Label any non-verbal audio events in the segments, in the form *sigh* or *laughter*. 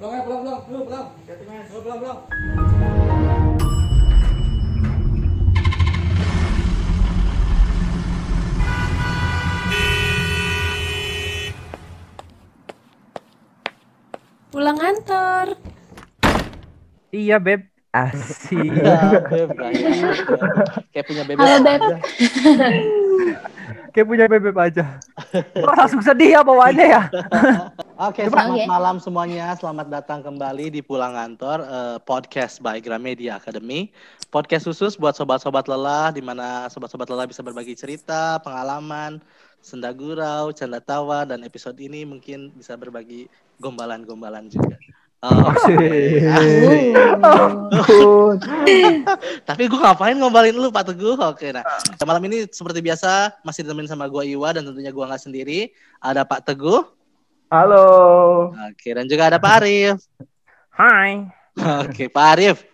Pulang ya, pulang, pulang, dulu pulang. Dulu pulang, pulang. Pulang kantor. Iya beb, asik. Ya, beb. Kayak punya bebek. Halo, Beb. Kayak punya bebek aja. Kok langsung sedih ya bawaannya ya? *laughs* Oke, selamat Oke. malam semuanya. Selamat datang kembali di Pulang Kantor eh, podcast by Gramedia Academy. Podcast khusus buat sobat-sobat lelah di mana sobat-sobat lelah bisa berbagi cerita, pengalaman, senda gurau, canda tawa dan episode ini mungkin bisa berbagi gombalan-gombalan juga. Oh, *laughs* asik. *laughs* Tapi gue ngapain ngombalin lu Pak Teguh? Oke, nah malam ini seperti biasa masih ditemenin sama gue Iwa dan tentunya gue nggak sendiri. Ada Pak Teguh, Halo. oke, dan juga ada Pak Arif. Hai. Oke, Pak Arif.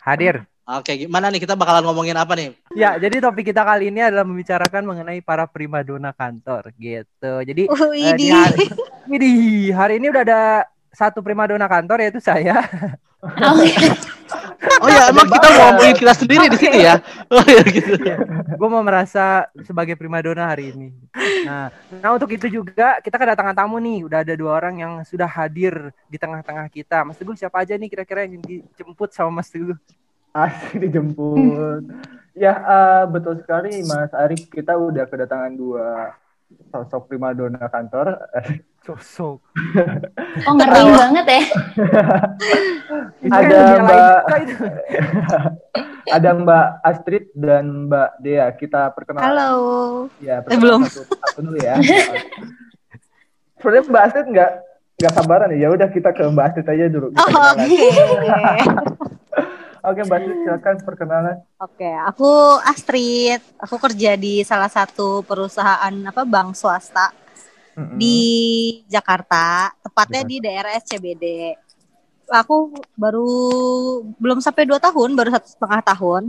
Hadir. Oke, gimana nih kita bakalan ngomongin apa nih? Ya, jadi topik kita kali ini adalah membicarakan mengenai para primadona kantor gitu. Jadi Oh, eh, di hari, Widih, hari ini udah ada satu primadona kantor yaitu saya. *laughs* Oh ya, emang kita mau ngomongin kita sendiri di sini ya? *laughs* Oh ya gitu. Gue mau merasa sebagai primadona hari ini. Nah, nah untuk itu juga kita kedatangan tamu nih. Udah ada dua orang yang sudah hadir di tengah-tengah kita. Mas Teguh siapa aja nih kira-kira yang dijemput sama Mas Teguh? Asik dijemput. ya eh, betul sekali Mas Arif kita udah kedatangan dua sosok primadona kantor. *laughs* Sosok. *laughs* Oh, ngeri banget ya. *laughs* Ada Mbak-. *laughs* Ada Mbak Astrid dan Mbak Dea. Kita perkenalan. Halo. Ya, Eh, belum. Satu, satu dulu ya. Sebenarnya Mbak Astrid nggak nggak sabaran ya. Ya udah kita ke Mbak Astrid aja dulu. Oh, oke. Oke Mbak Astrid silakan perkenalan. Oke, aku Astrid. Aku kerja di salah satu perusahaan apa bank swasta Mm-mm. di Jakarta, tepatnya di daerah SCBD. Aku baru belum sampai dua tahun, baru satu setengah tahun.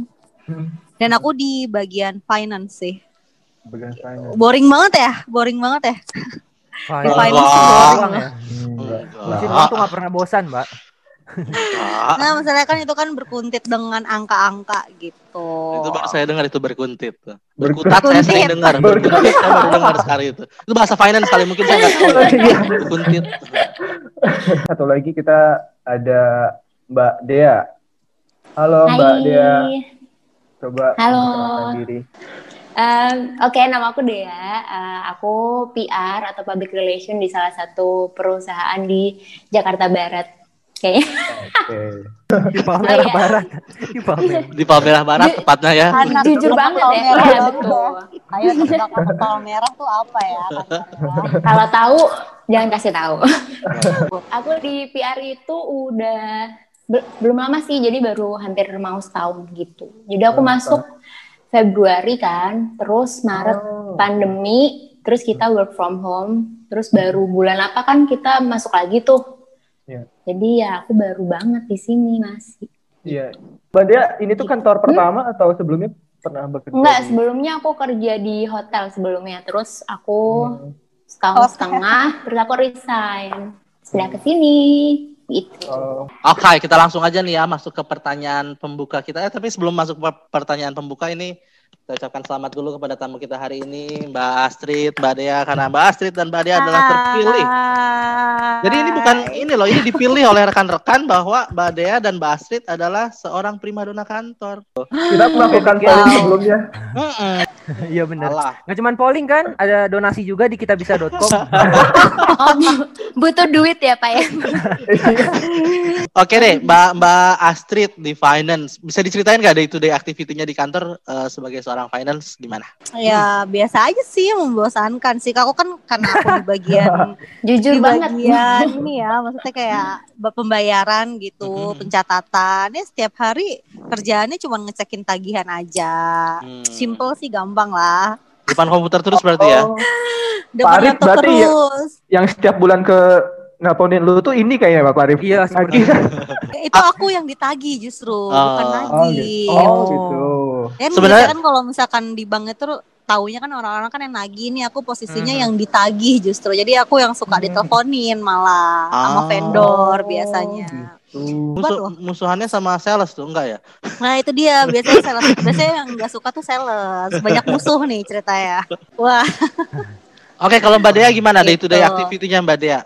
Hmm, Dan aku di bagian finance sih. bagian finance. Boring banget ya, boring banget ya. *laughs* Finance Finance boring ya. Mesin uang tuh gak pernah bosan, Mbak. Nah, masalahnya kan itu kan berkuntit dengan angka-angka gitu. Itu baru saya dengar itu berkuntit. Berkuntit. Berkutat saya sering dengar. Berkuntit saya baru dengar sekali itu. Itu bahasa finance kali mungkin saya nggak tahu. Iya. Berkuntit. Satu lagi kita ada Mbak Dea. Halo Mbak Dea, coba Halo. diri. Em, Oke, nama aku Dea. Eh, aku PR atau Public Relation di salah satu perusahaan di Jakarta Barat. Kayaknya. Oke. Di Palmerah Barat. Di Palmerah. Di Palmerah Barat tepatnya ya. Anak Jujur banget ya. Iya, betul. dong. Ayo tebak tol merah tuh apa ya? Kalau tahu, jangan kasih tahu. aku di PR itu udah be- belum lama sih, jadi baru hampir mau setahun gitu. Jadi aku Oh, masuk Februari kan, terus Maret Oh. pandemi, terus kita work from home, terus baru bulan apa kan kita masuk lagi tuh. Iya. Jadi ya aku baru banget di sini masih. Iya. Mbak Dea, ini tuh kantor pertama atau sebelumnya pernah bekerja? Enggak, di- sebelumnya aku kerja di hotel sebelumnya, terus aku Hmm. setahun setengah, terus aku resign. Sudah ke sini. Gitu. Oh, Oke, kita langsung aja nih ya masuk ke pertanyaan pembuka kita. Eh, tapi sebelum masuk ke pertanyaan pembuka ini, kita ucapkan selamat dulu kepada tamu kita hari ini, Mbak Astrid, Mbak Dea, karena Mbak Astrid dan Mbak Dea adalah terpilih. Jadi ini bukan ini loh, ini dipilih oleh rekan-rekan bahwa Mbak Dea dan Mbak Astrid adalah seorang primadona kantor. kita melakukan Wow. polling sebelumnya. Iya benar. Alah. Nggak cuman polling kan, ada donasi juga di kitabisa.com. Oh, bu- butuh duit ya Pak ya? Oke deh, Mbak Mbak Astrid di finance, bisa diceritain nggak day to day activity-nya di kantor eh, sebagai seorang finance gimana? Ya biasa aja sih, membosankan sih. Aku kan karena aku di bagian *laughs* Jujur di banget. bagian ini ya, maksudnya kayak pembayaran gitu, Mhm. pencatatan. Ya setiap hari kerjaannya cuma ngecekin tagihan aja. Hmm. Simple sih, gampang lah. Depan komputer terus berarti ya? Oh, Depan Arif laptop berarti ya- terus. yang setiap bulan ke nelponin lu tuh ini kayaknya Pak Arif. Iya. Itu aku yang ditagi justru, bukan Oh. lagi. Oh gitu. Oh gitu. Kan Sebenarnya- kan kalau misalkan di bank itu taunya kan orang-orang kan yang nagih nih aku posisinya Mhm. yang ditagih justru. Jadi aku yang suka diteleponin malah sama Ah. vendor biasanya. Buat Musuh, musuhannya sama sales tuh enggak ya? Nah itu dia biasanya sales, *laughs* biasanya yang nggak suka tuh sales. Banyak musuh nih ceritanya. Wah Oke, kalau Mbak Dea gimana? Day to day Gitu. activity-nya Mbak Dea?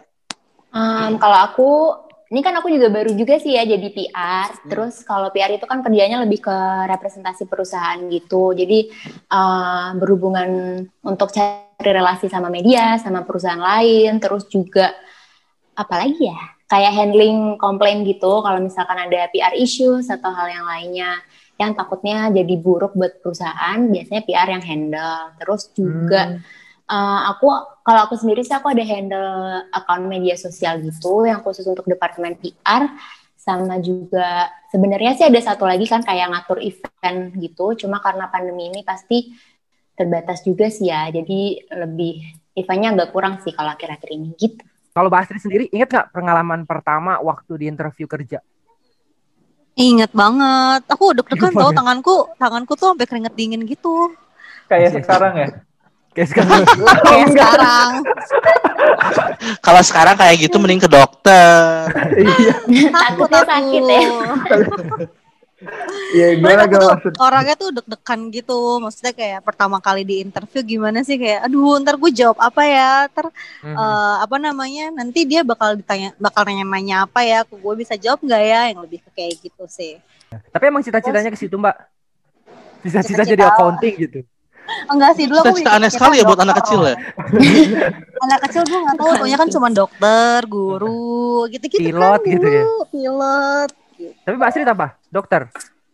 Em, kalau aku, ini kan aku juga baru juga sih ya jadi PR. Terus kalau PR itu kan kerjanya lebih ke representasi perusahaan gitu. Jadi eh, berhubungan untuk cari relasi sama media, sama perusahaan lain. Terus juga apalagi ya, kayak handling komplain gitu. Kalau misalkan ada PR issues atau hal yang lainnya yang takutnya jadi buruk buat perusahaan, biasanya PR yang handle. Terus juga Uh, aku kalau aku sendiri sih aku ada handle account media sosial gitu yang khusus untuk departemen PR sama juga sebenarnya sih ada satu lagi kan kayak ngatur event gitu cuma karena pandemi ini pasti terbatas juga sih ya jadi lebih eventnya agak kurang sih kalau akhir-akhir ini gitu Kalau Mbak Astrid sendiri ingat nggak pengalaman pertama waktu di interview kerja? inget banget. Aku deg-degan tau tanganku, tanganku tuh sampai keringet dingin gitu. Kayak sekarang ya. *laughs* Kayak sekarang. Kayak sekarang. Kalau sekarang kayak gitu mending ke dokter. Iya. Takut Takutnya aku. sakit ya. Iya, tuh maksud? orangnya tuh deg-degan gitu. Maksudnya kayak pertama kali di interview gimana sih kayak aduh ntar gue jawab apa ya? Ntar Mhm. eh, apa namanya? Nanti dia bakal ditanya bakal nanya-nanya apa ya? Aku gue bisa jawab nggak ya? Yang lebih ke kayak gitu sih. Tapi emang cita-citanya ke situ Mbak? Cita-cita Cita-cita jadi accounting gitu. Enggak sih dulu aku Cita-cita aneh sekali ya buat anak kecil ya. *laughs* Anak kecil gue nggak tahu, taunya kan cuma dokter, guru, gitu-gitu Pilot kan gitu dulu. ya? Pilot. Tapi Mbak Astrid apa? Dokter.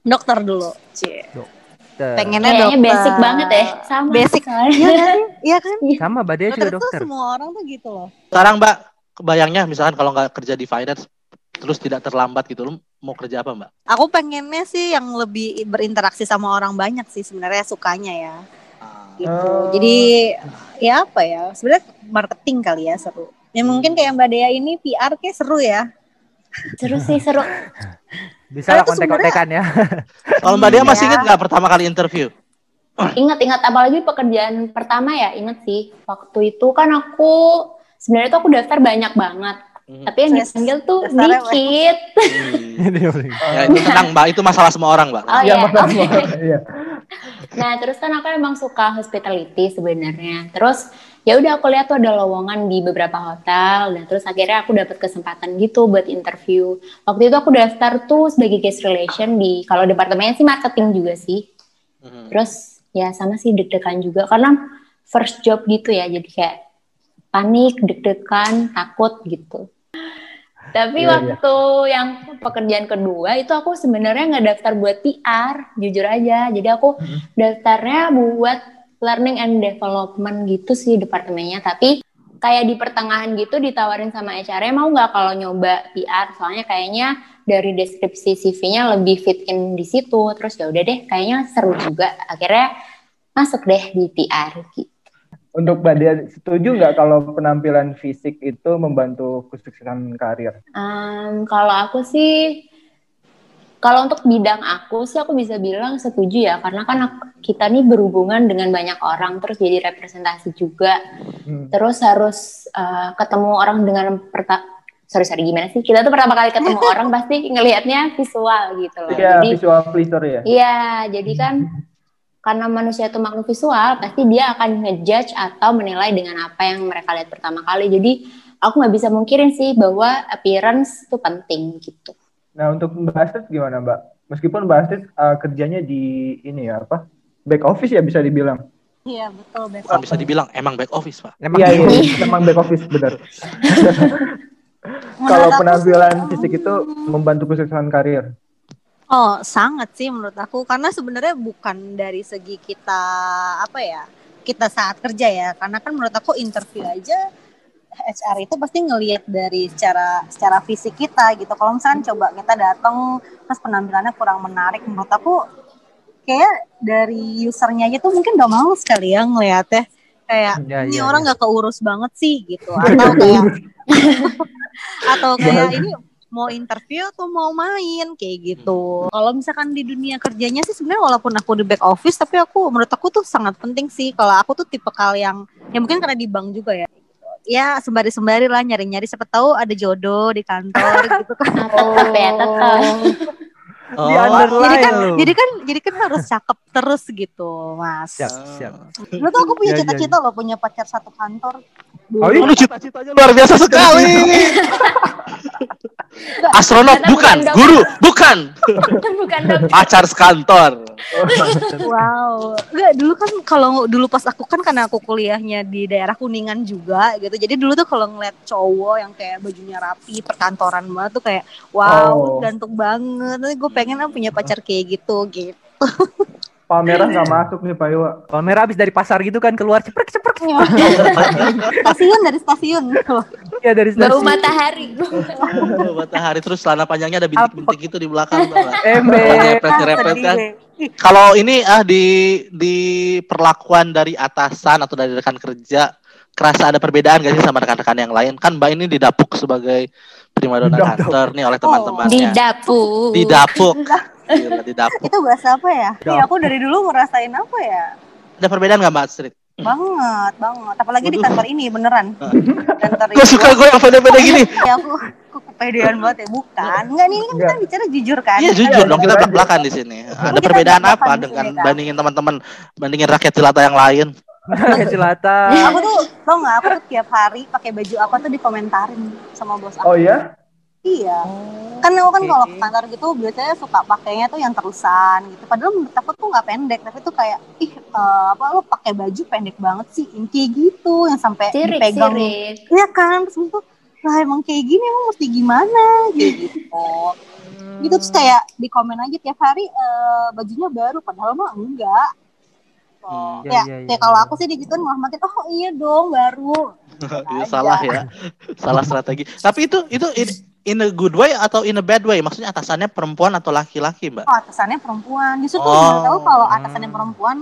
Dokter dulu. Cie. Dokter. Pengennya kayaknya dokter. basic banget ya sama Basic. Iya kan? Iya kan? Sama Mbak Dea juga Dokter semua orang tuh gitu loh. Sekarang Mbak, kebayangnya misalkan kalau nggak kerja di finance terus tidak terlambat gitu, lu mau kerja apa Mbak? Aku pengennya sih yang lebih berinteraksi sama orang banyak sih sebenarnya sukanya ya. Gitu. Oh. Jadi ya apa ya? Sebenarnya marketing kali ya seru. Ya mungkin kayak Mbak Dea ini PR kayak seru ya. seru sih seru *laughs* Bisa lah kontek-kontekan ya. *laughs* Kalau Mbak Dea masih Iya. ingat nggak pertama kali interview? Ingat-ingat apalagi pekerjaan pertama ya, ingat sih. Waktu itu kan aku sebenarnya tuh aku daftar banyak banget. Hmm. Tapi yang dipanggil tuh Dasarnya dikit. *laughs* ya itu tenang Mbak, itu masalah semua orang Mbak. Oh Iya, ya, maksud oke. Nah, terus kan aku emang suka hospitality sebenarnya. Terus ya udah aku lihat tuh ada lowongan di beberapa hotel dan terus akhirnya aku dapat kesempatan gitu buat interview. Waktu itu aku daftar tuh sebagai guest relation di kalau departemennya sih marketing juga sih. Mhm. Terus ya sama sih deg-degan juga karena first job gitu ya jadi kayak panik, deg-degan, takut gitu. Tapi Iya, waktu yang pekerjaan kedua itu aku sebenarnya nggak daftar buat PR, jujur aja. Jadi aku daftarnya buat learning and development gitu sih departemennya. Tapi kayak di pertengahan gitu ditawarin sama HR mau nggak kalau nyoba PR? Soalnya kayaknya dari deskripsi CV-nya lebih fit in di situ. Terus ya udah deh, kayaknya seru juga. Akhirnya masuk deh di PR gitu. Untuk Mbak Dea, setuju nggak kalau penampilan fisik itu membantu kesuksesan karir? Em, kalau aku sih, kalau untuk bidang aku sih aku bisa bilang setuju ya, karena kan aku- kita nih berhubungan dengan banyak orang, terus jadi representasi juga, Hmm. terus harus eh, ketemu orang dengan sorry sorry gimana sih? Kita tuh pertama kali ketemu *laughs* orang pasti ngelihatnya visual gitu loh. Iya, Jadi visual pleaser ya. Iya, jadi kan karena manusia itu makhluk visual, pasti dia akan ngejudge atau menilai dengan apa yang mereka lihat pertama kali. Jadi aku nggak bisa mungkirin sih bahwa appearance itu penting gitu. Nah, untuk Mbak Astrid gimana, Mbak? Meskipun Mbak Astrid uh, kerjanya di ini ya, apa? Back office ya bisa dibilang. Iya betul betul. Bukan bisa dibilang emang back office Pak. Emang Iya, iya, memang back office benar. *laughs* Kalau penampilan fisik itu membantu kesuksesan karir. Oh, sangat sih menurut aku karena sebenarnya bukan dari segi kita apa ya? Kita saat kerja ya. Karena kan menurut aku interview aja HR itu pasti ngelihat dari secara secara fisik kita gitu. Kalau misalnya coba kita datang terus penampilannya kurang menarik menurut aku kayak dari usernya aja tuh mungkin udah males kali ya ngeliatnya kayak Ya, ini ya, orang ya. nggak keurus banget sih gitu *laughs* atau kayak *laughs* atau kayak ini mau interview atau mau main kayak gitu. Kalau misalkan di dunia kerjanya sih sebenarnya walaupun aku di back office tapi aku menurut aku tuh sangat penting sih kalau aku tuh tipe kal yang ya mungkin karena di bank juga ya. Ya sembari-sembari lah nyari-nyari siapa tahu ada jodoh di kantor *laughs* gitu kan. ya *laughs* Oh, Di underline Jadi kan lu. jadi kan jadi kan harus cakep terus gitu, Mas. Siap, siap. Lu tuh aku punya Ya, ya, cita-cita loh punya pacar satu kantor. Oh, Oh, lu cita-citanya luar biasa sekali. *laughs* Astronot bukan, bukan guru bukan, *laughs* bukan dokter pacar sekantor. *laughs* Wow, enggak dulu kan kalau dulu pas aku kan karena aku kuliahnya di daerah Kuningan juga gitu. Jadi dulu tuh kalau ngeliat cowok yang kayak bajunya rapi, perkantoran banget tuh kayak wow, Oh. gantung banget. Tapi gue pengen ah punya pacar kayak gitu gitu. Palmerah nggak masuk nih Pak Iwa. Kalau merah habis dari pasar gitu kan keluar ceprek ceprek stasiun dari stasiun. ya dari bau stasiun. matahari Oh, matahari terus celana panjangnya ada bintik-bintik itu di belakang. Ember. Repet, repet Sedih kan. Kalau ini ah di di perlakuan dari atasan atau dari rekan kerja kerasa ada perbedaan gak sih sama rekan-rekan yang lain? Kan Mbak ini didapuk sebagai primadona Didapuk. kantor nih oleh teman-temannya. dapur Didapuk. Gila, didapuk. Itu bahasa apa ya? Iya, aku dari dulu ngerasain apa ya? Ada perbedaan gak Mbak Astrid? Banget, banget. Apalagi di Waduh. kantor ini beneran. Kantor Gue ini. suka gue yang pede-pede gini. Ya aku aku kepedean banget ya, bukan. Enggak, ini kan kita bicara jujur kan. Iya jujur Iya, dong kita belak-belakan di sini. Ada perbedaan apa di dengan sini, Kak. bandingin teman-teman bandingin rakyat jelata yang lain? Rakyat jelata. Aku tuh tau nggak aku tuh tiap hari pakai baju apa tuh dikomentarin sama bos aku. Oh iya? Iya. Kan aku kan oke. kalau ke kantor gitu biasanya suka pakainya tuh yang terusan gitu. Padahal menurut aku tuh nggak pendek, tapi tuh kayak ih eh, apa lo pakai baju pendek banget sih, kayak gitu yang sampai sirik dipegang. sirik Iya kan, terus itu lah emang kayak gini emang mesti gimana gitu. Gitu terus kayak di komen aja tiap hari eh, bajunya baru padahal mah enggak. Oh, Hmm. Iya, kayak iya, iya, kayak kalau iya. aku sih digituin malah makin oh iya dong baru. Itu *laughs* salah ya. Salah strategi. Tapi itu itu in, in a good way atau in a bad way? Maksudnya atasannya perempuan atau laki-laki, Mbak? Oh, atasannya perempuan. Justru tuh Oh. aku kalau atasannya perempuan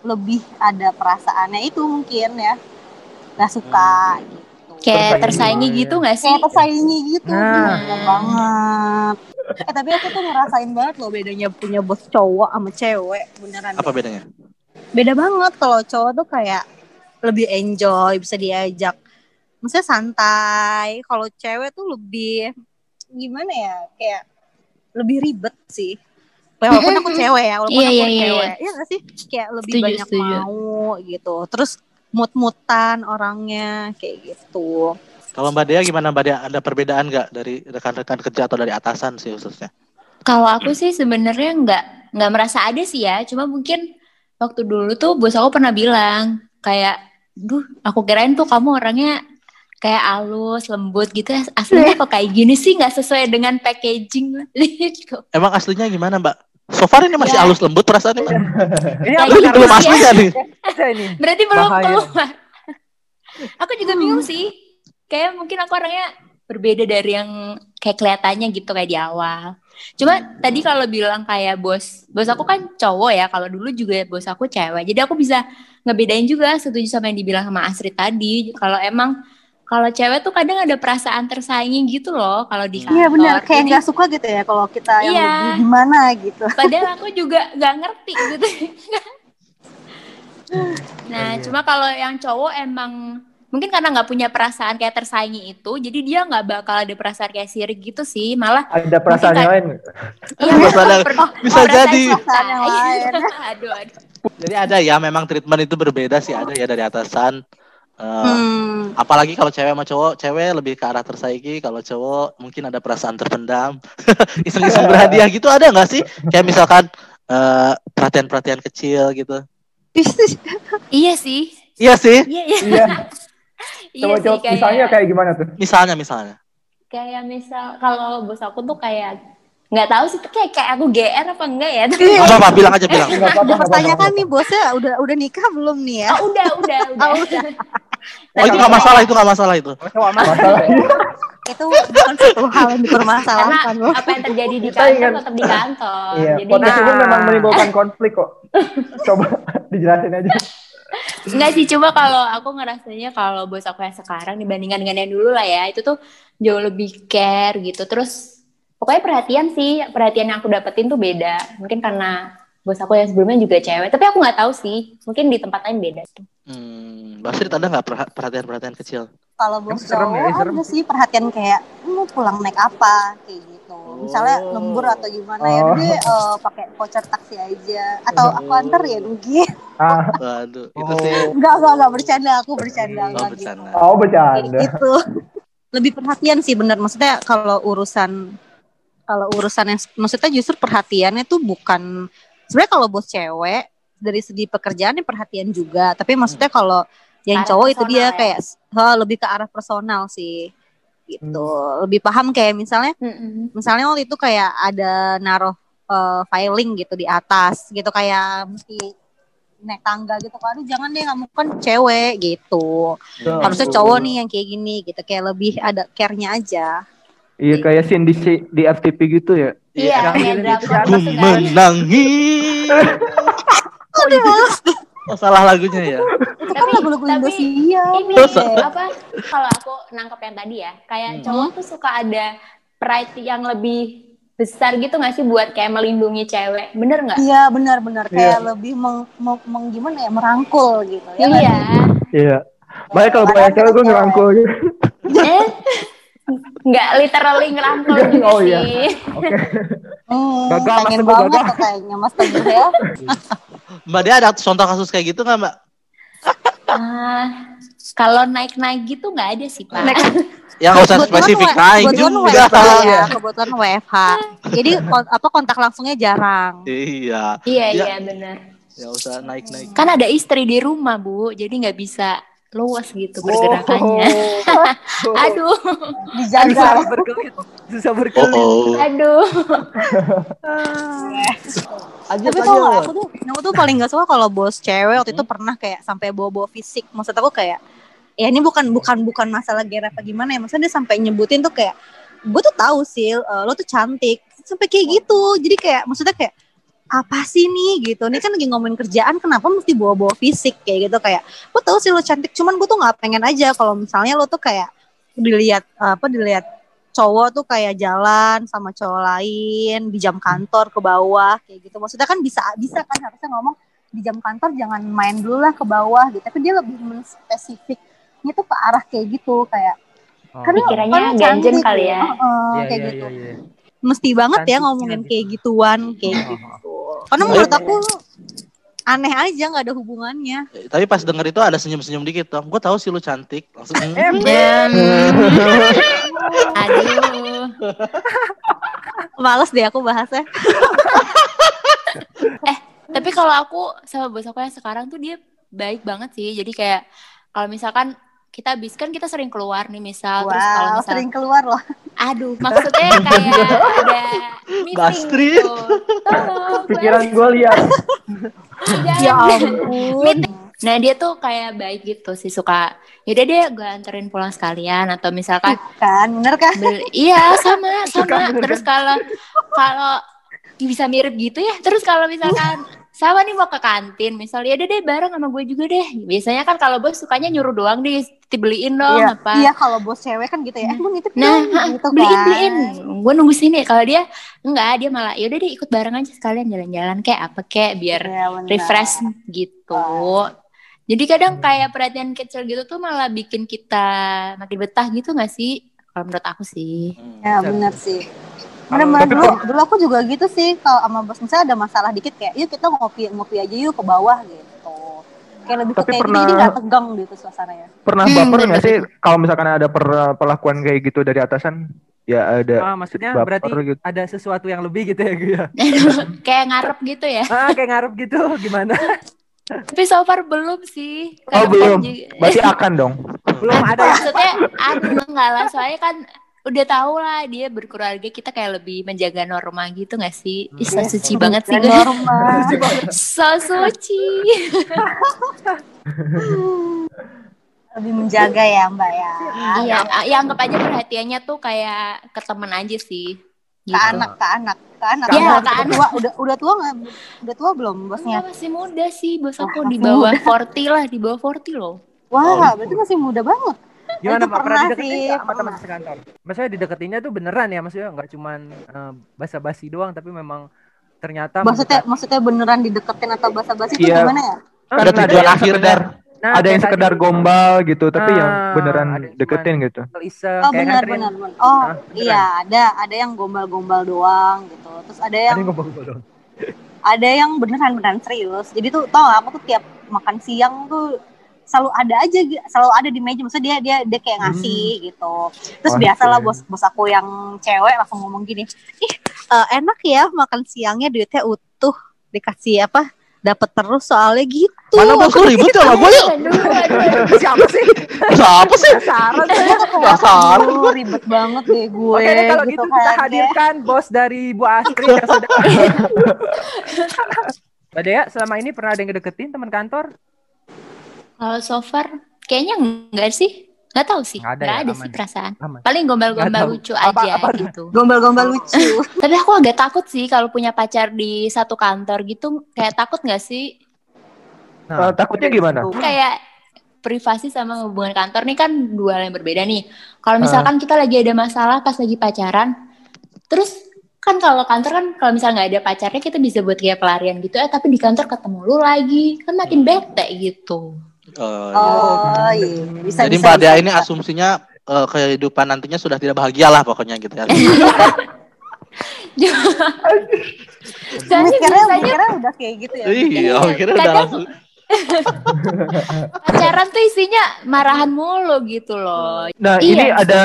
lebih ada perasaannya itu mungkin ya. Nggak suka gitu. kayak Tersaingi. tersaingi gitu nggak sih Kayak tersaingi gitu. Nah. Bener banget. Eh tapi aku tuh ngerasain banget loh bedanya punya bos cowok sama cewek beneran. Apa bedanya? Beda banget kalau cowok tuh kayak lebih enjoy, bisa diajak. Maksudnya santai. Kalau cewek tuh lebih gimana ya? Kayak lebih ribet sih. Walaupun aku cewek ya, walaupun Iya, aku iya, iya, cewek. Iya gak sih? Kayak lebih Setuju, banyak setuju. mau gitu. Terus mut-mutan orangnya kayak gitu. Kalau Mbak Dea gimana Mbak Dea? Ada perbedaan nggak dari rekan-rekan kerja atau dari atasan sih khususnya? Kalau aku sih sebenarnya nggak nggak merasa ada sih ya. Cuma mungkin waktu dulu tuh bos aku pernah bilang kayak, duh aku kirain tuh kamu orangnya kayak halus, lembut gitu. Aslinya kok kayak gini sih nggak sesuai dengan packaging. *laughs* Emang aslinya gimana Mbak? So far ini masih Ya. halus lembut perasaannya Mbak? *laughs* Ini Kayak apa gitu Belum ya. aslinya nih. Bisa ini? Berarti belum Bahaya. keluar. aku juga bingung sih. Kayak mungkin aku orangnya berbeda dari yang kayak kelihatannya gitu kayak di awal. Cuma tadi kalau bilang kayak bos, bos aku kan cowok ya. Kalau dulu juga bos aku cewek. Jadi aku bisa ngebedain juga setuju sama yang dibilang sama Astrid tadi. Kalau emang kalau cewek tuh kadang ada perasaan tersaingi gitu loh kalau di kantor. Iya benar, kayak nggak suka gitu ya kalau kita yang Iya. lebih gimana gitu. padahal aku juga nggak ngerti gitu. *laughs* nah, Iya. cuma kalau yang cowok emang mungkin karena nggak punya perasaan kayak tersaingi itu, jadi dia nggak bakal ada perasaan kayak sirik gitu sih. Malah Ada perasaan Mungkin yang lain. *laughs* iya, Perasaan yang- per- bisa perasaan jadi. cinta. Perasaan yang lain. aduh, aduh. Jadi ada ya memang treatment itu berbeda sih ada ya dari atasan. Eh, Hmm. Apalagi kalau cewek sama cowok, cewek lebih ke arah tersaingi, kalau cowok mungkin ada perasaan terpendam, *laughs* iseng-iseng berhadiah gitu ada nggak sih? Kayak misalkan eh, perhatian-perhatian kecil gitu. Iya sih. Iya sih, Iya, iya. Iya. Iya Coba sih, coba kayak, misalnya kayak gimana tuh? misalnya misalnya. kayak misal kalau bos aku tuh kayak nggak tahu sih tuh kayak kayak aku GR apa enggak ya? Tapi. Apa apa *laughs* bilang aja bilang. Apa-apa. apa-apa. nih bosnya udah udah nikah belum nih ya? oh, udah, udah, *laughs* udah. Oh, udah. *laughs* Oh itu nggak masalah, itu nggak masalah itu. Masalahnya Itu bukan satu hal yang dipermasalahkan Karena loh. apa yang terjadi di kantor ingat- tetap di kantor. Iya, Jadi podcast itu memang menimbulkan konflik kok. Coba dijelasin aja. Enggak sih, coba kalau aku ngerasanya kalau bos aku yang sekarang dibandingkan dengan yang dulu lah ya, itu tuh jauh lebih care gitu. Terus pokoknya perhatian sih, perhatian yang aku dapetin tuh beda. Mungkin karena bos aku yang sebelumnya juga cewek, tapi aku nggak tahu sih. Mungkin di tempat lain beda. Hmm, Mbak Astrid ada nggak perha- perhatian-perhatian kecil? Kalau bos serem ya, cowok ada sih perhatian kayak mau pulang naik apa kayak gitu. Misalnya Oh. lembur atau gimana ya, Oh. dia eh, pakai voucher taksi aja atau aku antar ya Nugi. Ah, Waduh, itu Oh. sih. Enggak, enggak, enggak bercanda, aku bercanda Oh, bercanda. gitu. oh Kayak bercanda. gitu. Lebih perhatian sih benar maksudnya kalau urusan kalau urusan yang maksudnya justru perhatiannya tuh bukan sebenarnya kalau bos cewek dari segi pekerjaan perhatian juga, tapi maksudnya kalau yang cowok itu dia ya. kayak oh, lebih ke arah personal sih. Gitu. Lebih paham kayak misalnya Mm-mm. misalnya waktu itu kayak ada naruh eh, filing gitu di atas gitu kayak mesti naik tangga gitu. Kan jangan deh kamu kan cewek gitu. Harusnya cowok nih yang kayak gini gitu. Kayak lebih ada care-nya aja. Iya kayak scene di, di FTP gitu ya. Iya, Yang kayak ini drakor tidak Gitu. Oh, salah lagunya ya. itu kan Tapi- lagu-lagu Indonesia Ini apa? Kalau aku nangkep yang tadi ya, kayak Hmm. cowok tuh suka ada pride yang lebih besar gitu nggak sih buat kayak melindungi cewek, bener nggak? iya benar-benar kayak lebih meng, meng- meng- gimana ya merangkul gitu ya Iya. Iya. Baik kalau banyak cewek gue ngerangkul gitu. Eh, nggak literally ngerangkul juga Oh, iya. sih. hmm, Gagal, Mas pengen banget gagal. kayaknya Mas Teguh ya *laughs* Mbak Dia ada contoh kasus kayak gitu nggak Mbak? Ah, kalau naik-naik gitu nggak ada sih pak. Ya nggak usah spesifik W- naik juga. WFH ya kebetulan WFH jadi apa kontak langsungnya jarang Iya. iya Ya. iya bener. Ya usah naik-naik. Kan ada istri di rumah bu, jadi nggak bisa luas gitu pergerakannya. *laughs* *laughs* Aduh, dijaga Susah berkelit. Susah Oh, berkelit. oh. aduh. *laughs* Lanjut, tapi kalau aku tuh aku tuh paling gak suka kalau bos cewek waktu itu pernah kayak sampai bawa-bawa fisik maksud aku kayak ya ini bukan bukan bukan masalah gere apa gimana ya maksudnya dia sampai nyebutin tuh kayak gue tuh tahu sih eh, lo tuh cantik sampai kayak gitu jadi kayak maksudnya kayak apa sih nih gitu ini kan lagi ngomongin kerjaan kenapa mesti bawa-bawa fisik kayak gitu kayak gue tahu sih lo cantik cuman gue tuh nggak pengen aja kalau misalnya lo tuh kayak dilihat apa dilihat cowok tuh kayak jalan sama cowok lain di jam kantor ke bawah kayak gitu maksudnya kan bisa bisa kan harusnya ngomong di jam kantor jangan main dulu lah ke bawah gitu tapi dia lebih menspesifiknya tuh ke arah kayak gitu kayak Oh. kan lo- Pikirannya kan ganjen cantik kali gitu. ya. Heeh, Iya, kayak iya, gitu iya, iya. mesti banget ya Cantiknya ngomongin gitu. kayak gituan kayak Oh, gitu karena menurut aku aneh aja nggak ada hubungannya Eh, Tapi pas denger itu ada senyum-senyum dikit dong. Gue tahu sih lu cantik. Langsung. hmm. *laughs* Aduh. males deh aku bahasnya *laughs* Tapi kalau aku sama bos aku yang sekarang tuh dia baik banget sih. Jadi kayak kalau misalkan kita habis kan kita sering keluar nih misal terus kalau wow misal sering keluar loh. Aduh maksudnya kayak ada meeting Bastri. gitu. *laughs* Tolong, Pikiran gue lihat. jangan. ya ampun. Nah dia tuh kayak baik gitu sih suka yaudah deh gue anterin pulang sekalian atau misalkan kan? Bener kan? beli iya sama sama. terus kalau kalau bisa mirip gitu ya. Terus kalau misalkan sama nih mau ke kantin misalnya udah deh bareng sama gue juga deh biasanya kan kalau bos sukanya nyuruh doang deh dibeliin dong iya, apa iya kalau bos cewek kan gitu ya eh mau nitip Nah, dong, gitu beliin kan. beliin. Gue nunggu sini. Kalau dia enggak, dia malah yaudah deh ikut bareng aja sekalian jalan-jalan kayak apa kayak biar benar. refresh gitu. Jadi kadang kayak perhatian kecil gitu tuh malah bikin kita makin betah gitu gak sih? Kalau menurut aku sih. Ya benar sih. Benar-benar dulu, dulu aku juga gitu sih kalau sama bos misalnya ada masalah dikit kayak yuk kita ngopi ngopi aja yuk ke bawah gitu. Kayak lebih ke Tapi kayak pernah- gitu jadi nggak tegang gitu suasananya. Pernah Hmm, baper nggak sih kalau misalkan ada per- perlakuan kayak gitu dari atasan? Ya ada. Ah, maksudnya baper berarti gitu. ada sesuatu yang lebih gitu ya ya. *laughs* kayak ngarep gitu ya. Ah, kayak ngarep gitu gimana? Tapi so far belum sih. Oh belum. juga- Berarti akan dong. Belum ada ya. Maksudnya aduh enggak lah soalnya kan udah tahu lah dia berkeluarga kita kayak lebih menjaga norma gitu gak sih? Ih, so suci banget sih gue. Normal. *laughs* So suci. *laughs* lebih menjaga ya Mbak ya. Iya, ya anggap aja perhatiannya tuh kayak ke temen aja sih. Ke Gitu. anak ke anak. kan? Iya, Atau Kak udah Ana. tua, udah udah tua nggak? Udah tua belum bosnya? Enggak, masih muda sih bos aku Oh, di bawah 40 lah, di bawah 40 loh. Wah, berarti masih muda banget. Gimana Itu Pak? Pernah pernah dideketin sih, sama pernah. teman sekantor? Maksudnya dideketinnya tuh beneran ya? Maksudnya nggak cuman eh, basa-basi doang, tapi memang ternyata Maksudnya mendekat- maksudnya beneran dideketin atau basa-basi itu Iya. gimana ya? Ah, Ada tujuan yang akhirnya. sekedar Nah, ada yang sekedar tadi, gombal gitu, tapi yang Ah, beneran ada yang deketin gitu. iseng, Oh benar benar. Oh beneran? iya ada ada yang gombal-gombal doang gitu. Terus ada Ada yang yang gombal doang. ada yang beneran beneran serius. Jadi tuh tau gak, aku tuh tiap makan siang tuh selalu ada aja selalu ada di meja maksudnya dia dia dia kayak ngasih gitu terus Wah, biasalah bos bos aku yang cewek langsung ngomong gini ih eh, enak ya makan siangnya duitnya utuh dikasih apa dapat terus soalnya gitu Mana bos lu ribut sama gue yuk? Siapa sih? Siapa sih? Aduh, ribet banget deh gue Oke deh kalau gitu gitu kita kan ya. hadirkan bos dari Bu Astrid yang sudah. *laughs* Mbak Dea, selama ini pernah ada yang ngedeketin teman kantor? Kalau so far kayaknya enggak sih. Enggak tahu sih. Nggak ada Enggak ya, ada aman. sih perasaan. Aman. Paling gombal-gombal lucu Apa- aja apa- gitu. gombal-gombal lucu *laughs* Tapi aku agak takut sih kalau punya pacar di satu kantor gitu. Kayak takut nggak sih? Eh, takutnya gimana? Kayak privasi sama hubungan kantor nih kan dua hal yang berbeda nih. Kalau misalkan kita lagi ada masalah pas lagi pacaran, terus kan kalau kantor kan kalau misalnya nggak ada pacarnya kita bisa buat kayak pelarian gitu eh tapi di kantor ketemu lu lagi kan makin bete gitu. Oh, iya. oh iya bisa Jadi bisa, Mbak Dea ini asumsinya eh, kehidupan nantinya sudah tidak bahagia lah pokoknya gitu ya. *laughs* Soalnya mikirnya biasanya mikirnya udah kayak gitu ya iya, akhirnya udah Kadang- langsung. *laughs* pacaran tuh isinya marahan mulu gitu loh. Nah, Iya. ini ada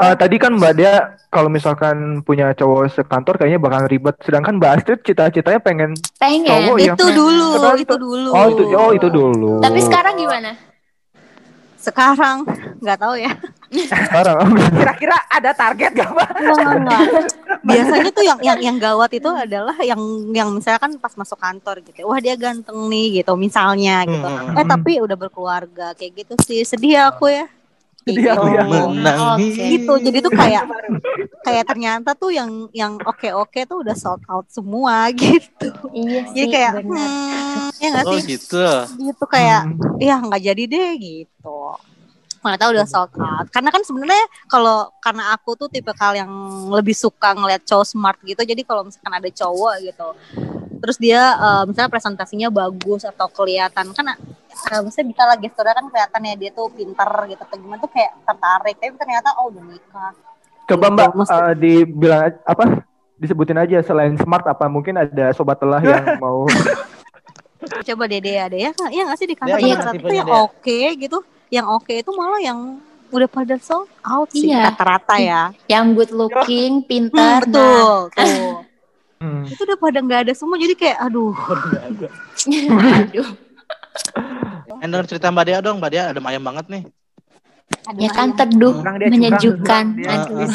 eh, tadi kan Mbak Dea kalau misalkan punya cowok sekantor kayaknya bakal ribet. Sedangkan Mbak Astrid cita-citanya pengen Pengen. Cowok ya? itu dulu Sekarang itu dulu Oh, itu oh itu dulu. Tapi sekarang gimana? sekarang nggak tahu ya sekarang *laughs* Kira-kira ada target gak Mbak? Enggak, enggak, enggak. *laughs* biasanya tuh yang yang yang gawat itu adalah yang yang misalkan pas masuk kantor gitu wah dia ganteng nih gitu misalnya gitu Hmm. eh tapi udah berkeluarga kayak gitu sih sedih aku ya Kayak Sedih aku gitu. Menangis. Oke. gitu jadi tuh kayak kayak ternyata tuh yang yang oke oke tuh udah sold out semua *laughs* gitu Iya sih. jadi kayak bener. hmm, ya nggak Oh sih gitu. gitu kayak Hmm. ya nggak jadi deh gitu mana tahu udah sold out karena kan sebenarnya kalau karena aku tuh tipe kal yang lebih suka ngeliat cowok smart gitu jadi kalau misalkan ada cowok gitu terus dia eh, misalnya presentasinya bagus atau kelihatan kan misalnya bisa lah gesturnya kan kelihatannya dia tuh pinter gitu atau gimana tuh kayak tertarik. Tapi ternyata oh udah nikah. Coba Mbak eh, dibilang apa? Disebutin aja selain smart apa mungkin ada sobat telah yang *laughs* mau coba dede ada ya ya nggak sih di kantor gimana saat itu yang oke gitu. Yang oke itu malah yang udah pada sold out sih Iya. rata-rata ya. Yang good looking, Hmm, pintar, betul, tuh. Hmm. itu udah pada nggak ada semua jadi kayak aduh. Aduh. Denger cerita Mbak Dea dong, Mbak Dea ada ayam banget nih. aduh, Ya kan teduh, dia, menyejukkan. Dia Aduh.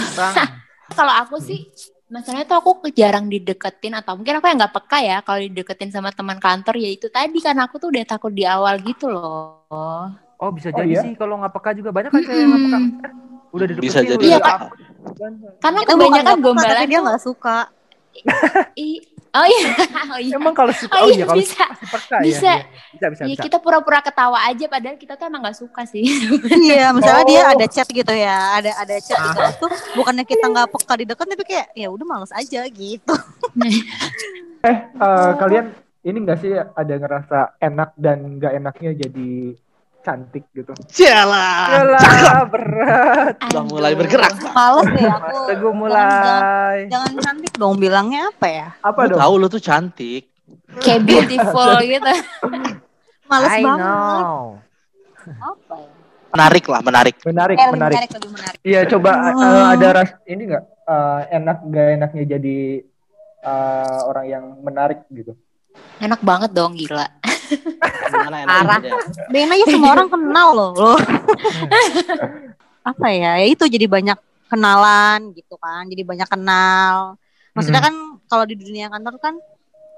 *laughs* Kalau aku sih masalahnya tuh aku jarang dideketin atau mungkin aku yang nggak peka ya kalau dideketin sama teman kantor ya itu tadi karena aku tuh udah takut di awal gitu loh. Oh bisa Oh, jadi iya? sih kalau nggak peka juga banyak kan cewek yang nggak peka. Udah dideketin. Bisa jadi. Iya, apa. Karena bukan kebanyakan gombalan dia nggak suka i- Oh iya, *laughs* oh iya. Emang kalau suka, Oh oh iya, iya kalau bisa. suka Bisa. ya. Iya. Bisa bisa Iya bisa. kita pura-pura ketawa aja padahal kita tuh emang nggak suka sih. *laughs* iya misalnya Oh. dia ada chat gitu ya ada ada chat gitu tuh bukannya kita nggak peka di dekat tapi kayak ya udah males aja gitu *laughs* Eh, eh, kalian ini enggak sih ada ngerasa enak dan nggak enaknya jadi cantik gitu? Cialah. Yalah, berat. Udah mulai bergerak. males deh aku Teguh Jangan- mulai. jangan cantik dong bilangnya apa ya Apa Lu dong? tahu lu tuh cantik. Kayak beautiful *laughs* gitu. males I banget know. apa ya Menarik lah, menarik. Menarik, Eh, menarik. menarik lebih menarik Iya, coba Hmm. eh, ada ras ini nggak eh, enak nggak enaknya jadi eh, orang yang menarik gitu? Enak banget dong gila. Gimana Parah. enaknya? Dengan aja semua orang kenal loh loh apa ya ya itu jadi banyak kenalan gitu kan jadi banyak kenal maksudnya kan kalau di dunia kantor kan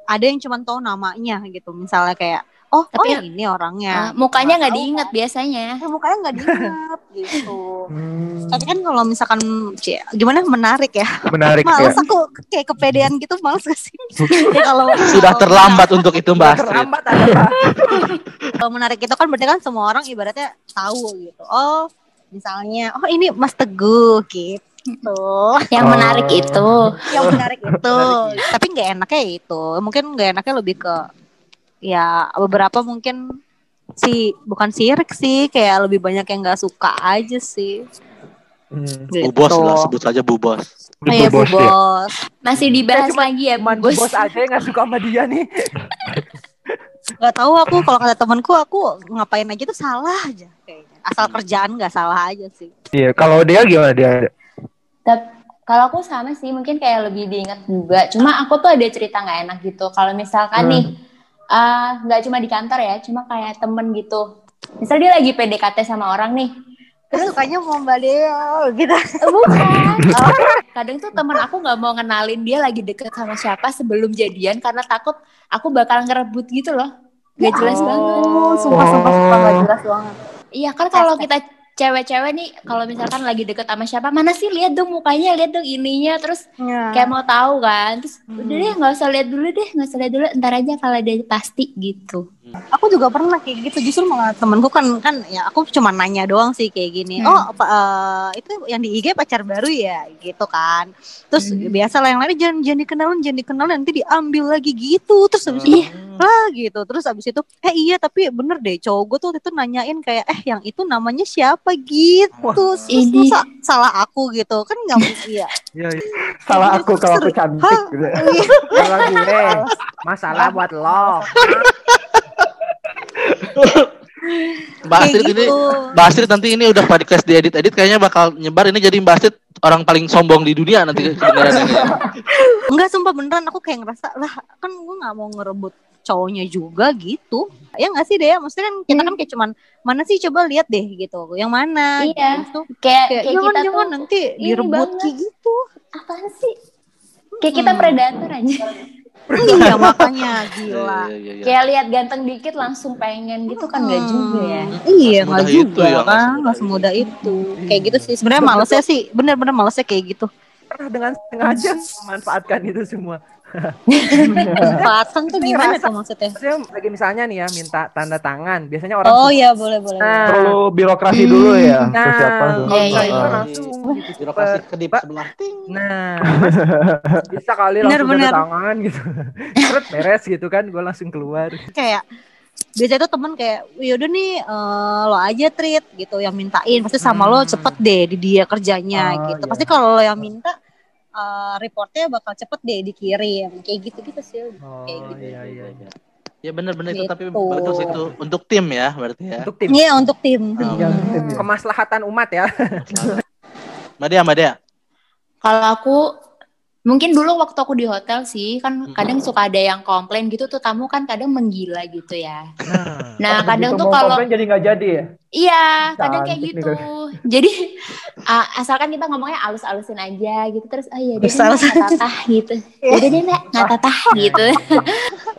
ada yang cuma tahu namanya gitu misalnya kayak oh Tapi- oh ini orangnya. Ah, mukanya nggak tahu diinget biasanya. Eh, mukanya nggak *laughs* diingat gitu. Hmm, tapi kan kalau misalkan Cie, gimana? Menarik ya. Menarik ya. males aku kayak kepedean gitu males gak sih? Ya kalau *laughs* Sudah kalau- terlambat untuk itu Mbak Astrid. Terlambat ada *laughs* kalau menarik itu kan berarti kan semua orang ibaratnya tahu gitu. Oh misalnya oh ini Mas Teguh gitu. Yang Oh. menarik itu. yang menarik itu. Tapi nggak enaknya itu. Mungkin nggak enaknya lebih ke ya beberapa mungkin si bukan sirik sih kayak lebih banyak yang nggak suka aja sih Hmm. gitu. Bu Bos lah sebut saja Bu Bos. Oh, iya, Bu Bos ya? Masih dibahas Cuma- lagi ya, Cuman bos. bos aja yang gak suka sama dia nih. Gak tahu aku kalau kata temanku aku ngapain aja tuh salah aja kayaknya. Asal kerjaan nggak salah aja sih. Iya, kalau dia gimana dia? Tep- kalau aku sama sih, mungkin kayak lebih diingat juga. Cuma aku tuh ada cerita nggak enak gitu. Kalau misalkan Hmm. nih, eh, nggak cuma di kantor ya, cuma kayak temen gitu. Misal dia lagi PDKT sama orang nih, Terus sukanya mau Mbak Deo gitu. Eh, bukan. Oh, *laughs* kadang tuh temen aku nggak mau ngenalin dia lagi deket sama siapa sebelum jadian karena takut aku bakal ngerebut gitu loh. Gak jelas banget. Oh, sumpah sumpah sumpah gak jelas banget. Iya kan kalau kita cewek-cewek nih, kalau misalkan lagi deket sama siapa, mana sih lihat dong mukanya, lihat dong ininya, terus Ya. kayak mau tahu kan, terus Hmm. udah deh nggak usah lihat dulu deh, nggak usah lihat dulu, ntar aja kalau dia pasti gitu. Aku juga pernah kayak gitu justru malah temenku kan kan ya aku cuma nanya doang sih kayak gini Hmm. oh apa eh, itu yang di IG pacar baru ya? Gitu kan. Terus Hmm. biasa lah yang lain jangan jangan dikenalin jangan dikenalin nanti diambil lagi gitu. Terus habis itu Iya. ah gitu. Terus habis itu eh iya tapi bener deh cowok gue tuh waktu itu nanyain kayak eh yang itu namanya siapa gitu. Terus ini- masa salah aku? Gitu. Kan nggak mungkin ya Iya, iya. Salah aku kalau aku cantik gitu. Kalau gue masalah buat lo. *laughs* Mbak Astrid ini gitu. Mbak Astrid nanti ini udah podcast diedit-edit kayaknya bakal nyebar ini jadi Mbak Astrid orang paling sombong di dunia nanti *laughs* kedengaran ini. Enggak sumpah beneran aku kayak ngerasa lah kan gue nggak mau ngerebut cowoknya juga gitu ya nggak sih deh maksudnya kan kita kan kayak cuman mana sih coba lihat deh gitu yang mana Iya. gitu. Kayak kayak kayak kita jangan tuh nanti ini direbut kayak gitu apaan sih? Kayak kita Hmm. predator aja. *laughs* iya makanya gila. Iya, iya, iya. Kayak lihat ganteng dikit langsung pengen gitu kan nggak juga ya. iya nggak itu juga ya, nggak kan semudah nggak semudah itu. kayak gitu sih sebenarnya malesnya sih bener-bener malesnya kayak gitu. Pernah dengan sengaja *laughs* memanfaatkan itu semua. *laughs* manfaatkan tuh gimana tuh maksudnya Maksudnya lagi misalnya nih ya minta tanda tangan. Biasanya orang oh iya boleh boleh Nah, Perlu birokrasi dulu ya. Nah, Persiapan tuh. kalau Iya, bisa iya, itu iya. langsung gitu. Birokrasi kedip sebelah. Ting. Nah, *laughs* bisa kali Bener, langsung bener. tanda tangan gitu. Terus beres gitu kan, gue langsung keluar. kayak biasanya tuh temen kayak yaudah nih eh, lo aja treat gitu yang mintain pasti sama lo Hmm. cepet deh di dia kerjanya Oh, gitu iya. pasti kalau lo yang minta eh, reportnya bakal cepet deh dikirim kayak gitu gitu sih Oh, Kayak gitu. iya, iya, iya. Ya benar-benar itu tapi Gitu. bagus itu untuk tim ya berarti ya. Untuk tim Iya untuk tim Oh. Ya. kemaslahatan umat ya. Mbak Dea, Mbak Dea. Kalau aku mungkin dulu waktu aku di hotel sih kan kadang suka ada yang komplain gitu tuh tamu kan kadang menggila gitu ya. Nah, Nah kadang tuh kalau komplain jadi nggak jadi ya. iya kadang kayak Cantik nih, gitu. *laughs* Jadi ah, asalkan kita ngomongnya alus-alusin aja gitu terus oh iya deh Alus-alus. nggak tatah gitu. Udah deh mbak *laughs* nggak tatah gitu.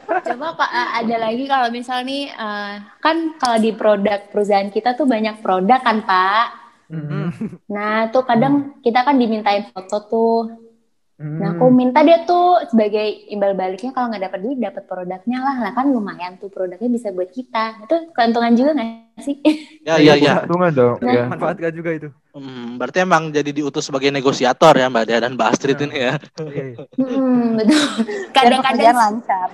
Coba Pak ah, ada lagi kalau misal nih ah, kan kalau di produk perusahaan kita tuh banyak produk kan Pak. Hmm. Nah tuh kadang kita kan dimintain foto tuh. Hmm. Nah, aku minta dia tuh sebagai imbal baliknya kalau nggak dapat duit dapat produknya lah. Lah kan lumayan tuh produknya bisa buat kita. Itu keuntungan juga nggak sih? *laughs* Ya ya ya. Keuntungan dong. Nah. ya. manfaatkan juga itu. Hmm, berarti emang jadi diutus sebagai negosiator ya Mbak Dea dan Mbak Astrid ini ya. *laughs* Iya, iya. Hmm, betul. *laughs* Kadang-kadang lancar